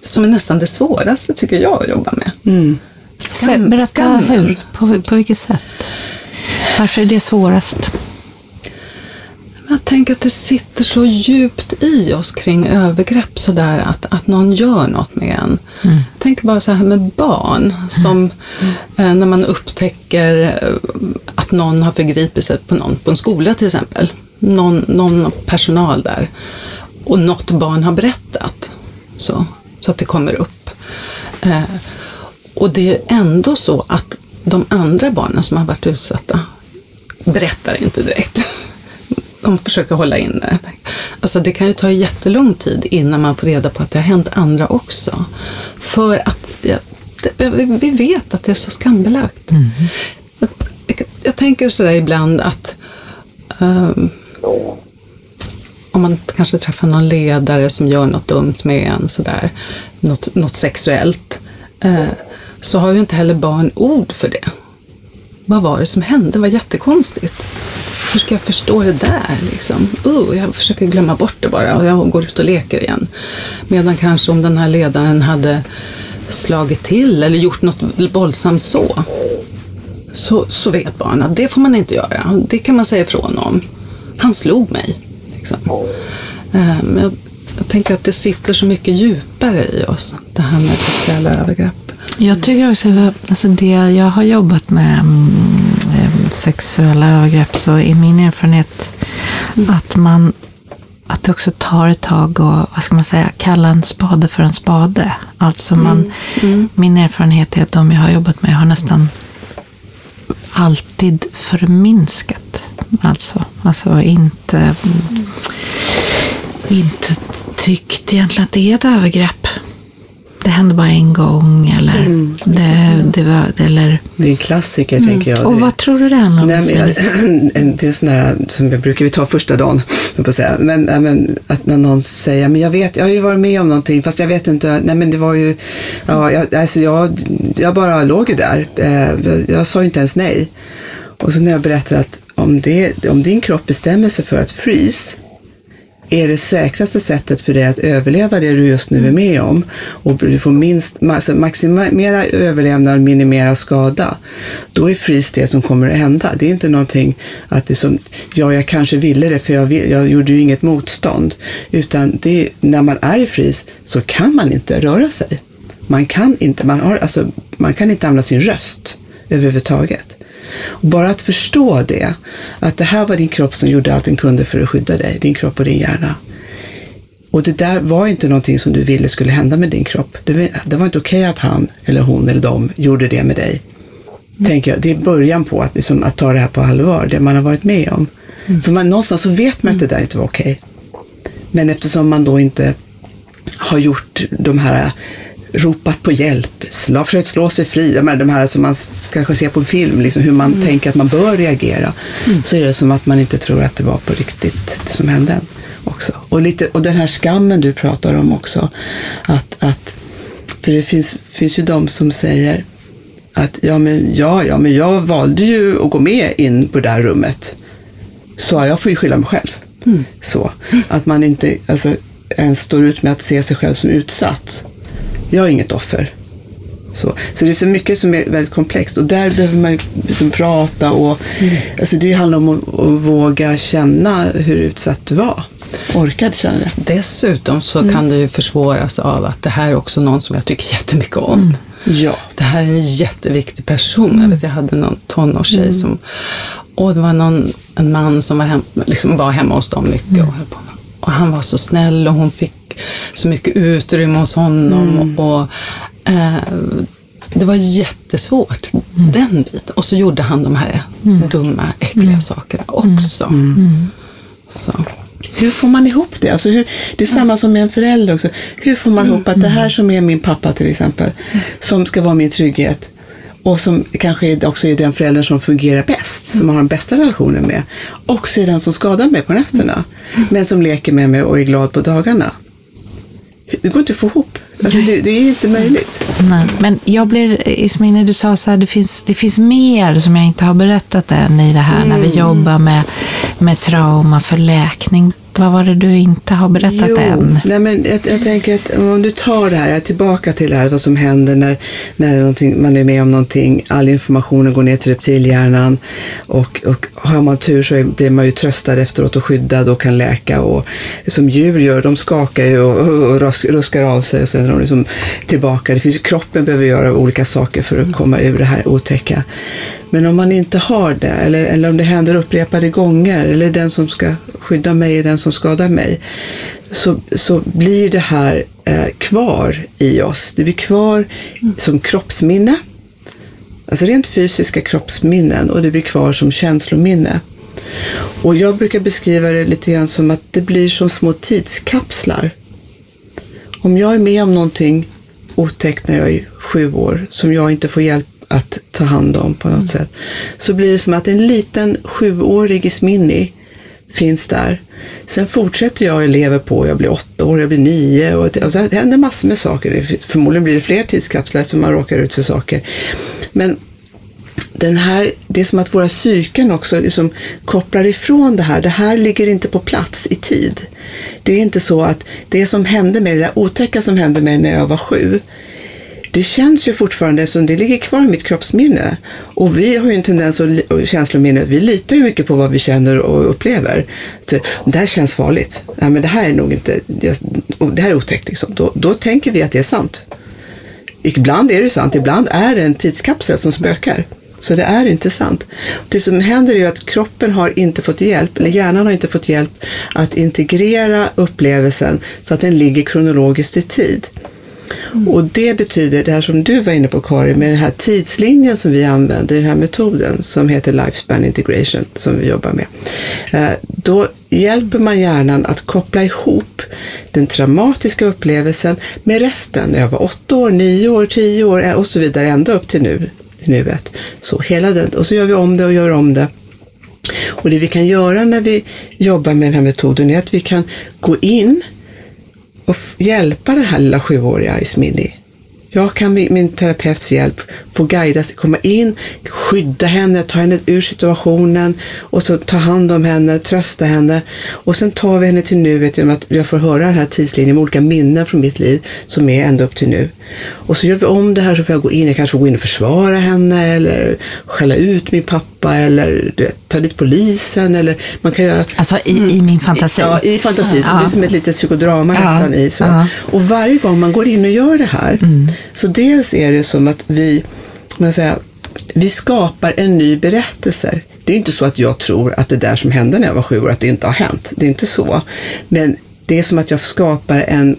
som är nästan det svåraste, tycker jag, att jobba med. Mm. Skam, Berätta hur, på, på vilket sätt? Varför är det svårast? Jag tänker att det sitter så djupt i oss kring övergrepp sådär att, att någon gör något med en. Mm. Tänk bara så här med barn som mm. eh, när man upptäcker eh, att någon har förgripit sig på någon på en skola till exempel. Någon, någon personal där. Och något barn har berättat. Så, så att det kommer upp. Eh, och det är ändå så att de andra barnen som har varit utsatta berättar inte direkt. De försöker hålla inne. Alltså det kan ju ta jättelång tid innan man får reda på att det har hänt andra också. För att ja, det, vi vet att det är så skambelagt. Mm. Jag, jag, jag, tänker sådär ibland att um, om man kanske träffar någon ledare som gör något dumt med en, sådär, något, något sexuellt, eh, så har ju inte heller barn ord för det. Vad var det som hände? Det var jättekonstigt. Hur ska jag förstå det där? Liksom? Uh, jag försöker glömma bort det bara och jag går ut och leker igen. Medan kanske om den här ledaren hade slagit till eller gjort något våldsamt så, så, så vet barnen att det får man inte göra. Det kan man säga ifrån om. Han slog mig. Liksom. Eh, men jag, jag tänker att det sitter så mycket djupare i oss, det här med sexuella övergrepp. Jag tycker också att alltså det jag har jobbat med mm, eh, sexuella övergrepp så är min erfarenhet mm. att man att det också tar ett tag och vad ska man säga, kalla en spade för en spade. Alltså man, mm. Mm. Min erfarenhet är att de jag har jobbat med har nästan alltid förminskat. Alltså, alltså inte, inte tyckt egentligen att det är ett övergrepp det hände bara en gång eller mm, det, det, var, eller... Det är en klassiker mm. tänker jag. Och vad tror du det handlar om? Nej, men, det är sån här som jag brukar vi ta första dagen, på säga. Men, men att när någon säger, men jag vet, jag har ju varit med om någonting, fast jag vet inte, nej men det var ju, ja, jag, alltså jag, jag bara låg ju där. Eh, jag, jag sa inte ens nej. Och så när jag berättar att om, det, om din kropp bestämmer sig för att frys, är det säkraste sättet för dig att överleva det du just nu är med om och du får minst, alltså maximera överlevnad, minimera skada, då är frys det som kommer att hända. Det är inte någonting att det är som, ja, jag kanske ville det för jag, jag gjorde ju inget motstånd, utan det, när man är i frys så kan man inte röra sig. Man kan inte, man har, alltså, man kan inte använda sin röst överhuvudtaget. Och bara att förstå det, att det här var din kropp som gjorde allt den kunde för att skydda dig, din kropp och din hjärna. Och det där var inte någonting som du ville skulle hända med din kropp. Det, var inte okej okay att han eller hon eller de gjorde det med dig. Mm. Tänker jag. Det är början på att, liksom, att ta det här på allvar, det man har varit med om. Mm. För man, någonstans så vet man att det där inte var okej. Okay. Men eftersom man då inte har gjort de här ropat på hjälp, försökt slå sig fri. De här som man kanske ser på en film, liksom hur man mm. tänker att man bör reagera. Mm. Så är det som att man inte tror att det var på riktigt det som hände också. Och, lite, och den här skammen du pratar om också. Att, att, för det finns, finns ju de som säger att ja men, ja, ja, men jag valde ju att gå med in på det där rummet. Så jag får ju skylla mig själv. Mm. Så, att man inte alltså, ens står ut med att se sig själv som utsatt jag är inget offer. Så, så det är så mycket som är väldigt komplext och där behöver man liksom prata och mm. alltså det handlar om att, att, våga känna hur utsatt du var. Orkade känna det. Dessutom så mm. kan det ju försvåras av att det här är också någon som jag tycker jättemycket om. Mm. Ja. Det här är en jätteviktig person. Jag, vet, jag hade någon tonårstjej mm. som och det var någon, en man som var, hem, liksom var hemma hos dem mycket. Och, höll på. och han var så snäll och hon fick så mycket utrymme hos honom. Och, eh, det var jättesvårt, den biten. Och så gjorde han de här dumma, äckliga sakerna också. Så. Hur får man ihop det? Alltså hur, det är samma som med en förälder också. Hur får man ihop att det här som är min pappa till exempel, som ska vara min trygghet och som kanske också är den föräldern som fungerar bäst, som har den bästa relationen med, också är den som skadar mig på nätterna, men som leker med mig och är glad på dagarna. Det går inte att få ihop. Alltså det, det är inte möjligt. Nej, men jag blir, Ismail, du sa så här, det finns, det finns mer som jag inte har berättat än i det här när vi jobbar med, med trauma för läkning. Vad var det du inte har berättat jo, än? Nej, men jag, jag tänker att om du tar det här, jag är tillbaka till det här, vad som händer när, när man är med om någonting, all informationen går ner till reptilhjärnan och, och har man tur så blir man ju tröstad efteråt och skyddad och kan läka och som djur gör, de skakar ju och, och, och ruskar av sig och sen är de liksom tillbaka. Det finns, kroppen behöver göra olika saker för att komma ur det här otäcka. Men om man inte har det, eller, eller om det händer upprepade gånger, eller den som ska skydda mig är den som skadar mig, så, så blir det här eh, kvar i oss. Det blir kvar som kroppsminne, alltså rent fysiska kroppsminnen, och det blir kvar som känslominne. Och jag brukar beskriva det lite grann som att det blir som små tidskapslar. Om jag är med om någonting otäckt när jag är sju år, som jag inte får hjälp att ta hand om på något mm. sätt, så blir det som att en liten sjuårig Ismini finns där. Sen fortsätter jag och lever på, jag blir åtta år, jag blir nio och det händer massor med saker. Förmodligen blir det fler tidskapslar som man råkar ut för saker. Men den här, det är som att våra psyken också liksom kopplar ifrån det här. Det här ligger inte på plats i tid. Det är inte så att det som hände mig, det där otäcka som hände mig när jag var sju, det känns ju fortfarande som det ligger kvar i mitt kroppsminne. Och vi har ju en tendens att känslominne, vi litar ju mycket på vad vi känner och upplever. Så, det här känns farligt. Ja, men det här är nog inte, det här är otäckt liksom. Då, då tänker vi att det är sant. Ibland är det sant, ibland är det en tidskapsel som spökar. Så det är inte sant. Det som händer är ju att kroppen har inte fått hjälp, eller hjärnan har inte fått hjälp att integrera upplevelsen så att den ligger kronologiskt i tid. Mm. Och det betyder, det här som du var inne på Karin, med den här tidslinjen som vi använder, den här metoden som heter Lifespan Integration, som vi jobbar med. Eh, då hjälper man hjärnan att koppla ihop den traumatiska upplevelsen med resten. När jag var åtta år, nio år, tio år eh, och så vidare, ända upp till nu, till nuet. Så hela den, och så gör vi om det och gör om det. Och det vi kan göra när vi jobbar med den här metoden är att vi kan gå in och hjälpa den här lilla sjuåriga Ismini. Jag kan med min terapeuts hjälp få guidas, komma in, skydda henne, ta henne ur situationen och så ta hand om henne, trösta henne och sen tar vi henne till nuet genom att jag får höra den här tidslinjen med olika minnen från mitt liv som är ända upp till nu. Och så gör vi om det här så får jag gå in, jag kanske går in och försvara henne eller skälla ut min pappa eller vet, ta dit polisen eller man kan göra... Alltså i, i min fantasi? Ja, i fantasi. Så det blir som ett litet psykodrama ja. nästan i. Så. Ja. Och varje gång man går in och gör det här, mm. så dels är det som att vi, man säger, vi skapar en ny berättelse. Det är inte så att jag tror att det där som hände när jag var sju år, att det inte har hänt. Det är inte så. Men det är som att jag skapar en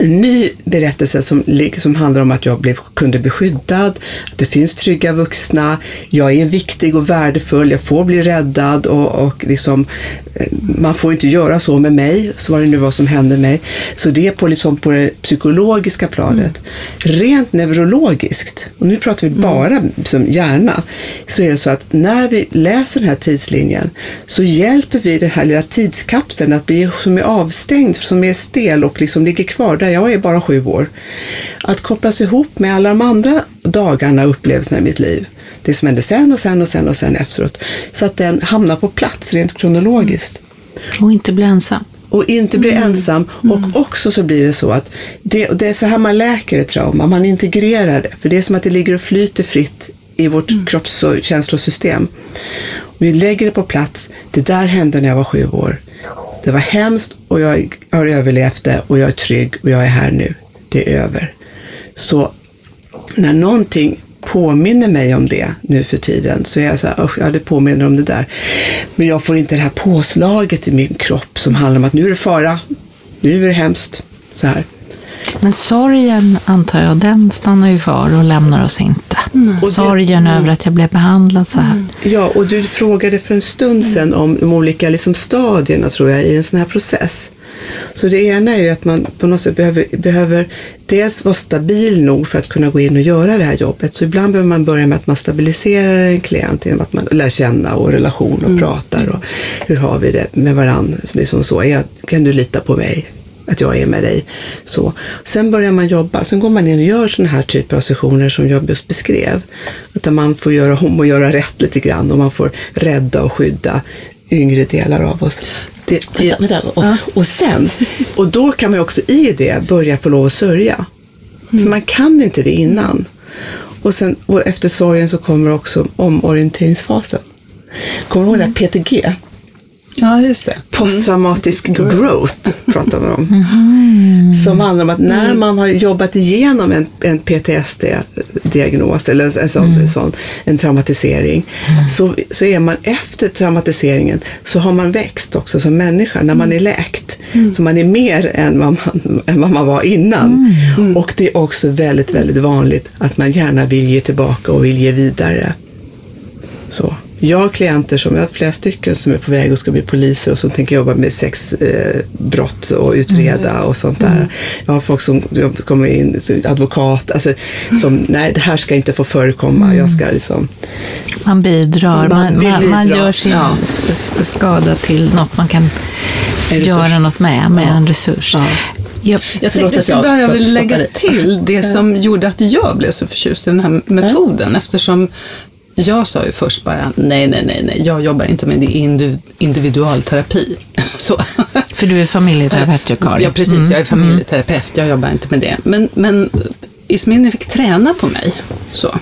en ny berättelse som, som handlar om att jag blev, kunde bli skyddad, att det finns trygga vuxna, jag är viktig och värdefull, jag får bli räddad och, och liksom, eh, man får inte göra så med mig, så var det nu var som hände mig. Så det är på, liksom på det psykologiska planet. Mm. Rent neurologiskt, och nu pratar vi mm. bara som hjärna, så är det så att när vi läser den här tidslinjen så hjälper vi den här lilla tidskapseln att bli som är avstängd, som är stel och liksom ligger kvar där jag är bara sju år, att kopplas ihop med alla de andra dagarna och upplevelserna i mitt liv. Det som hände sen och sen och sen och sen efteråt. Så att den hamnar på plats rent kronologiskt. Och inte bli ensam. Och inte bli mm. ensam. Och mm. också så blir det så att det, det, är så här man läker ett trauma, man integrerar det. För det är som att det ligger och flyter fritt i vårt mm. kropps och känslosystem. Vi lägger det på plats. Det där hände när jag var sju år. Det var hemskt och jag har överlevt det och jag är trygg och jag är här nu. Det är över. Så när någonting påminner mig om det nu för tiden så är jag så här, "Usch, ja det påminner om det där. Men jag får inte det här påslaget i min kropp som handlar om att nu är det fara, nu är det hemskt. Så här. Men sorgen, antar jag, den stannar ju kvar och lämnar oss inte. Det- Sorgen över att jag blev behandlad så här. Ja, och du frågade för en stund sedan om de olika liksom, stadierna tror jag i en sån här process. Så det ena är ju att man på något sätt behöver, behöver dels vara stabil nog för att kunna gå in och göra det här jobbet. Så ibland behöver man börja med att man stabiliserar en klient genom att man lär känna och relation och pratar och hur har vi det med varandra. Så liksom så, är jag, kan du lita på mig? Att jag är med dig. Så. Sen börjar man jobba, sen går man in och gör sådana här typer av sessioner som jag just beskrev. Där man får göra om och göra rätt lite grann och man får rädda och skydda yngre delar av oss. Det, det, Vänta, vänta. och, och sen, och då kan man också i det börja få lov att sörja. För man kan inte det innan. Och, sen, och efter sorgen så kommer också omorienteringsfasen. Kommer du ihåg det här PTG? Ja, just det. Posttraumatisk growth pratar man om. Mm. Som handlar om att när man har jobbat igenom en, en PTSD-diagnos eller en, en, sån, Mm. en, sån, en traumatisering så, så är man efter traumatiseringen så har man växt också som människa när man är Mm. läkt. Så man är mer än vad man, än vad man var innan. Mm. Och det är också väldigt, väldigt vanligt att man gärna vill ge tillbaka och vill ge vidare. Så. Jag har klienter som, jag har flera stycken som är på väg och ska bli poliser och som tänker jobba med sexbrott eh, brott och utreda och sånt där. Jag har folk som kommer in, som advokat, alltså, som nej det här ska inte få förekomma. Jag ska liksom, Man Man bidrar, man, vill man, man bidra, gör sin ja. skada till något man kan göra något med, med en resurs. Ja. Jag, Jag tänkte att jag bara vilja lägga till det som gjorde att jag blev så förtjust i den här metoden eftersom jag sa ju först bara nej, nej, nej, nej, jag jobbar inte med det indu- individualterapi. Så. för du är familjeterapeut, ju, Karin. Ja, precis. Jag är familjeterapeut. Jag jobbar inte med det. Men, men Ismini fick träna på mig. Så.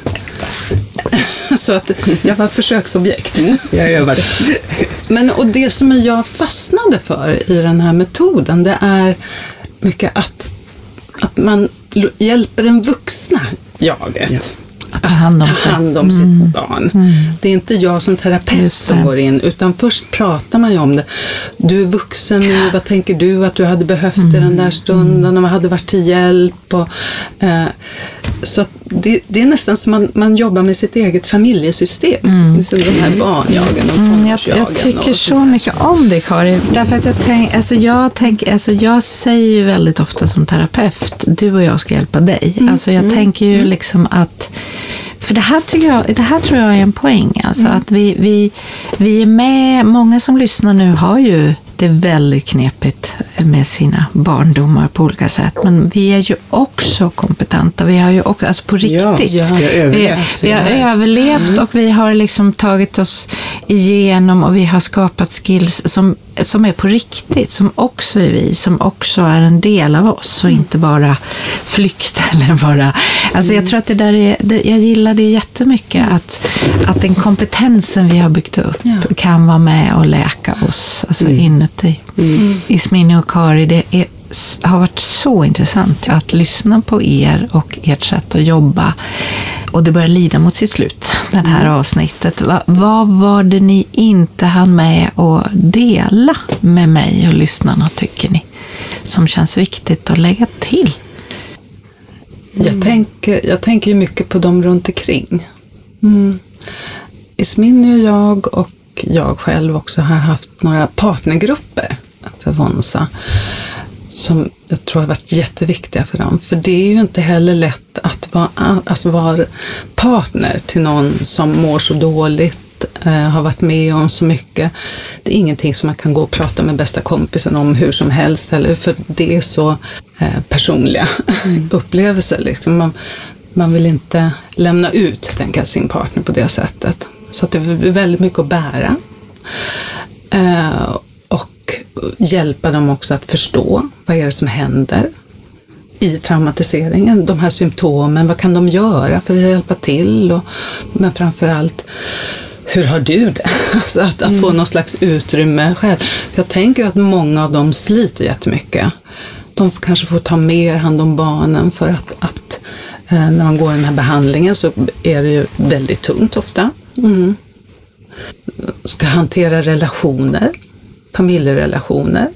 så att jag var försöksobjekt. jag övade. Men och det som jag fastnade för i den här metoden, det är mycket att, att man hjälper den vuxna jaget. Att ta hand om ta. Mm. hand om sitt barn. Det är inte jag som terapeut som går in, utan först pratar man ju om det. Du är vuxen nu, vad tänker du att du hade behövt i den Mm. där stunden och vad hade varit till hjälp? Och, eh, så det, det är nästan som man, man jobbar med sitt eget familjesystem. Liksom de här barnjagen och Mm, jag, jag tycker så mycket om det, Karin. Därför att jag, tänk, alltså jag, tänk, alltså jag säger ju väldigt ofta som terapeut, du och jag ska hjälpa dig. Alltså jag tänker ju liksom att för det här, tycker jag, det här tror jag är en poäng. Alltså att vi, vi, vi är med, många som lyssnar nu har ju det väldigt knepigt med sina barndomar på olika sätt. Men vi är ju också kompetenta. Vi har ju också, alltså på riktigt. ja. Vi har överlevt, Vi, vi har överlevt och vi har liksom tagit oss igenom och vi har skapat skills som, som är på riktigt, som också är vi, som också är en del av oss och inte bara flykt eller bara... Alltså jag tror att det där är, det, jag gillar det jättemycket att, att den kompetensen vi har byggt upp Ja. kan vara med och läka oss, alltså inuti. Ismini och Kari, det är, har varit så intressant att lyssna på er och ert sätt att jobba. Och det börjar lida mot sitt slut, det här avsnittet. Va, vad var det ni inte hann med att dela med mig och lyssnarna, tycker ni? Som känns viktigt att lägga till? Jag, tänker, jag tänker mycket på dem runt omkring. Mm. Ismini och jag och jag själv också har haft några partnergrupper för Vonsa som jag tror har varit jätteviktiga för dem. För det är ju inte heller lätt att vara, alltså vara partner till någon som mår så dåligt, eh, har varit med om så mycket. Det är ingenting som man kan gå och prata med bästa kompisen om hur som helst, eller, för det är så eh, personliga upplevelser. Liksom. Man, man vill inte lämna ut tänker jag, sin partner på det sättet. Så att det är väldigt mycket att bära. Eh, hjälpa dem också att förstå vad är det som händer i traumatiseringen, de här symptomen, vad kan de göra för att hjälpa till? Och, men framför allt, hur har du det? Alltså att, att få någon slags utrymme själv. För jag tänker att många av dem sliter jättemycket. De kanske får ta mer hand om barnen för att, att Eh, när man går den här behandlingen så är det ju väldigt tungt ofta. Mm. Ska hantera relationer, familjerelationer.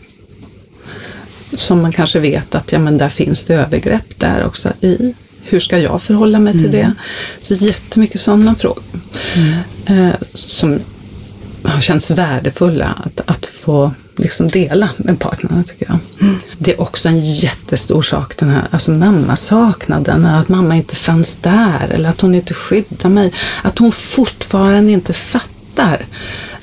Som man kanske vet att ja, men där finns det övergrepp där också i. Hur ska jag förhålla mig till det? Så jättemycket sådana frågor. Eh, som har känts värdefulla att, att få liksom dela med partnern, tycker jag. Mm. Det är också en jättestor sak, den här alltså mammasaknaden, att mamma inte fanns där eller att hon inte skyddar mig. Att hon fortfarande inte fattar.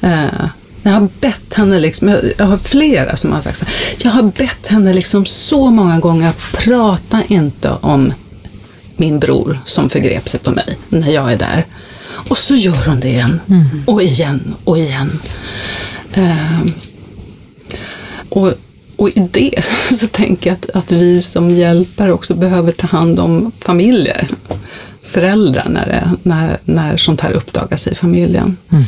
Eh, jag har bett henne, liksom, jag har flera som har sagt så jag har bett henne liksom så många gånger att prata inte om min bror som förgrep sig på mig när jag är där. Och så gör hon det igen mm. och igen och igen. Uh, och, och i det så tänker jag att, att vi som hjälper också behöver ta hand om familjer, föräldrar, när, det, när, när sånt här uppdagas i familjen. Mm.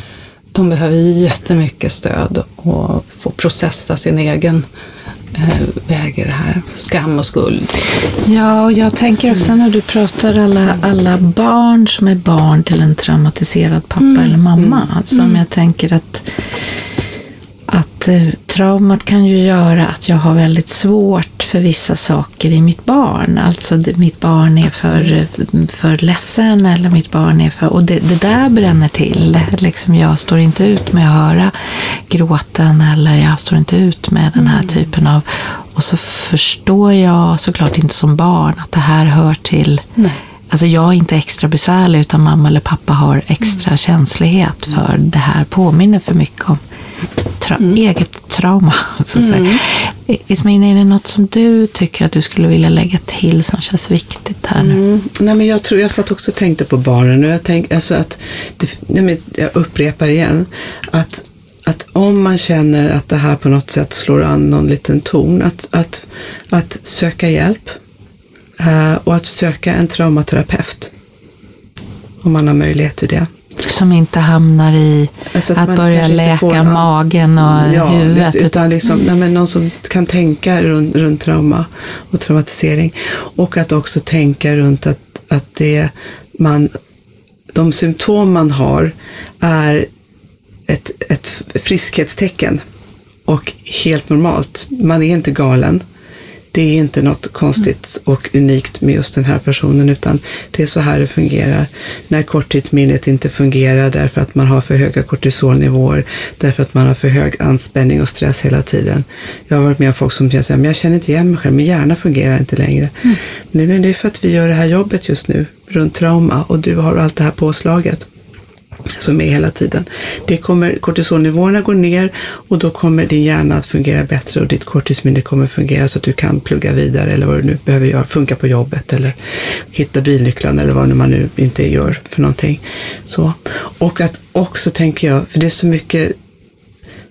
De behöver jättemycket stöd och få processa sin egen eh, väg i det här. Skam och skuld. Ja, och jag tänker också när du pratar alla, alla barn som är barn till en traumatiserad pappa mm. eller mamma. Mm. Alltså, mm. jag tänker att att traumat kan ju göra att jag har väldigt svårt för vissa saker i mitt barn. Alltså mitt barn är för, för ledsen eller mitt barn är för... Och det, det där bränner till. Liksom jag står inte ut med att höra gråten eller jag står inte ut med den här mm. typen av... Och så förstår jag såklart inte som barn att det här hör till Nej. Alltså jag är inte extra besvärlig utan mamma eller pappa har extra mm. känslighet för det här påminner för mycket om tra mm. eget trauma. Så mm. Ismin, är det något som du tycker att du skulle vilja lägga till som känns viktigt här nu? Mm. Nej, men jag, tror, jag satt också och tänkte på barnen och jag, tänk, alltså att, det, nej, jag upprepar igen, att att om man känner att det här på något sätt slår an någon liten ton, att, att, att söka hjälp uh, och att söka en traumaterapeut om man har möjlighet till det. Som inte hamnar i alltså att, att börja läka magen och ja, huvudet. Utan liksom, nej, men någon som kan tänka runt, runt trauma och traumatisering. Och att också tänka runt att, att det man, de symptom man har är ett, ett friskhetstecken och helt normalt. Man är inte galen det är inte något konstigt och unikt med just den här personen, utan det är så här det fungerar. När korttidsminnet inte fungerar därför att man har för höga kortisolnivåer, därför att man har för hög anspänning och stress hela tiden. Jag har varit med om folk som säger att jag känner inte igen mig själv, min hjärna fungerar inte längre. Mm. Men det är för att vi gör det här jobbet just nu runt trauma och du har allt det här påslaget som är hela tiden. Det kommer, kortisolnivåerna går ner och då kommer din hjärna att fungera bättre och ditt korttidsminne kommer fungera så att du kan plugga vidare eller vad du nu behöver göra, funka på jobbet eller hitta bilnycklarna eller vad man nu inte gör för någonting. Så. Och att också tänker jag, för det är så mycket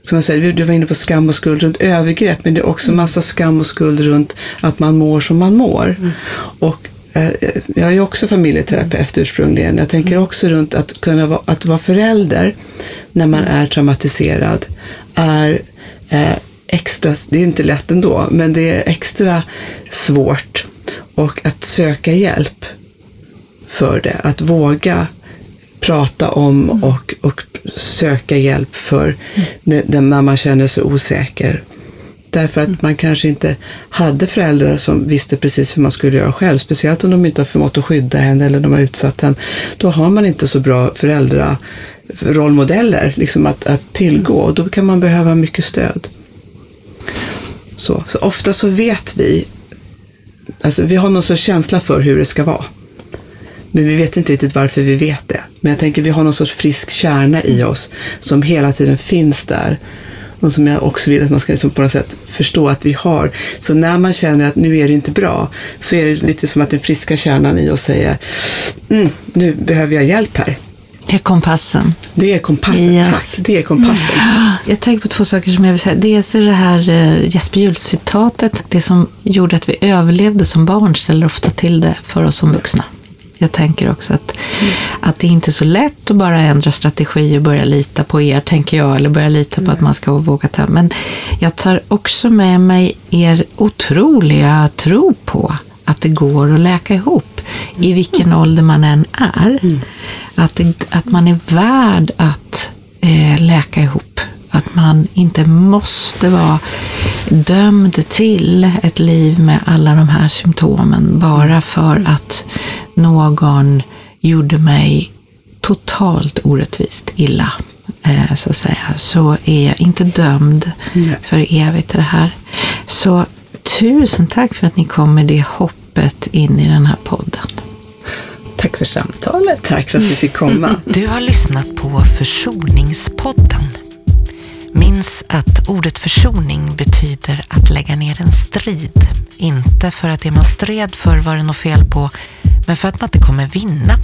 som jag säger, du var inne på skam och skuld runt övergrepp, men det är också massa skam och skuld runt att man mår som man mår. Mm. Och jag är också familjeterapeut ursprungligen. Jag tänker också runt att kunna vara, att vara förälder när man är traumatiserad är eh, extra, det är inte lätt ändå, men det är extra svårt. Och att söka hjälp för det, att våga prata om och, och söka hjälp för när man känner sig osäker Därför att man kanske inte hade föräldrar som visste precis hur man skulle göra själv, speciellt om de inte har förmått att skydda henne eller de har utsatt henne. Då har man inte så bra föräldrarollmodeller liksom att, att tillgå och då kan man behöva mycket stöd. Så, så ofta så vet vi, alltså vi har någon sorts känsla för hur det ska vara. Men vi vet inte riktigt varför vi vet det. Men jag tänker vi har någon sorts frisk kärna i oss som hela tiden finns där och som jag också vill att man ska liksom på något sätt förstå att vi har. Så när man känner att nu är det inte bra, så är det lite som att den friska kärnan i oss säger, mm, nu behöver jag hjälp här. Det är kompassen. Det är kompassen, yes. tack. Det är kompassen. Jag tänker på två saker som jag vill säga. Dels är det här uh, Jesper Juhl-citatet. Det som gjorde att vi överlevde som barn ställer ofta till det för oss som vuxna. Jag tänker också att, mm. att det är inte är så lätt att bara ändra strategi och börja lita på er, tänker jag, eller börja lita på att man ska våga ta. Men jag tar också med mig er otroliga tro på att det går att läka ihop. i vilken ålder man än är. Att, det, att man är värd att eh, läka ihop. Att man inte måste vara dömd till ett liv med alla de här symptomen bara för att någon gjorde mig totalt orättvist illa. Eh, så att säga, så är jag inte dömd Nej. för evigt till det här. Så tusen tack för att ni kom med det hoppet in i den här podden. Tack för samtalet. Tack för att vi fick komma. Du har lyssnat på Försoningspodden. Minns att ordet försoning betyder att lägga ner en strid. Inte för att det man stred för var det något fel på, men för att man inte kommer vinna.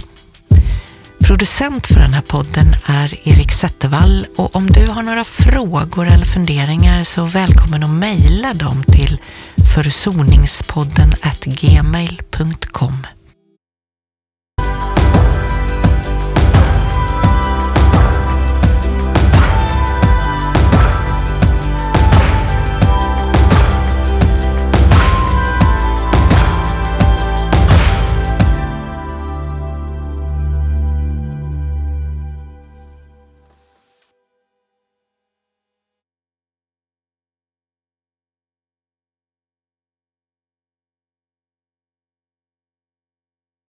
Producent för den här podden är Erik Zettervall och om du har några frågor eller funderingar så välkommen att mejla dem till försoningspodden gmail.com.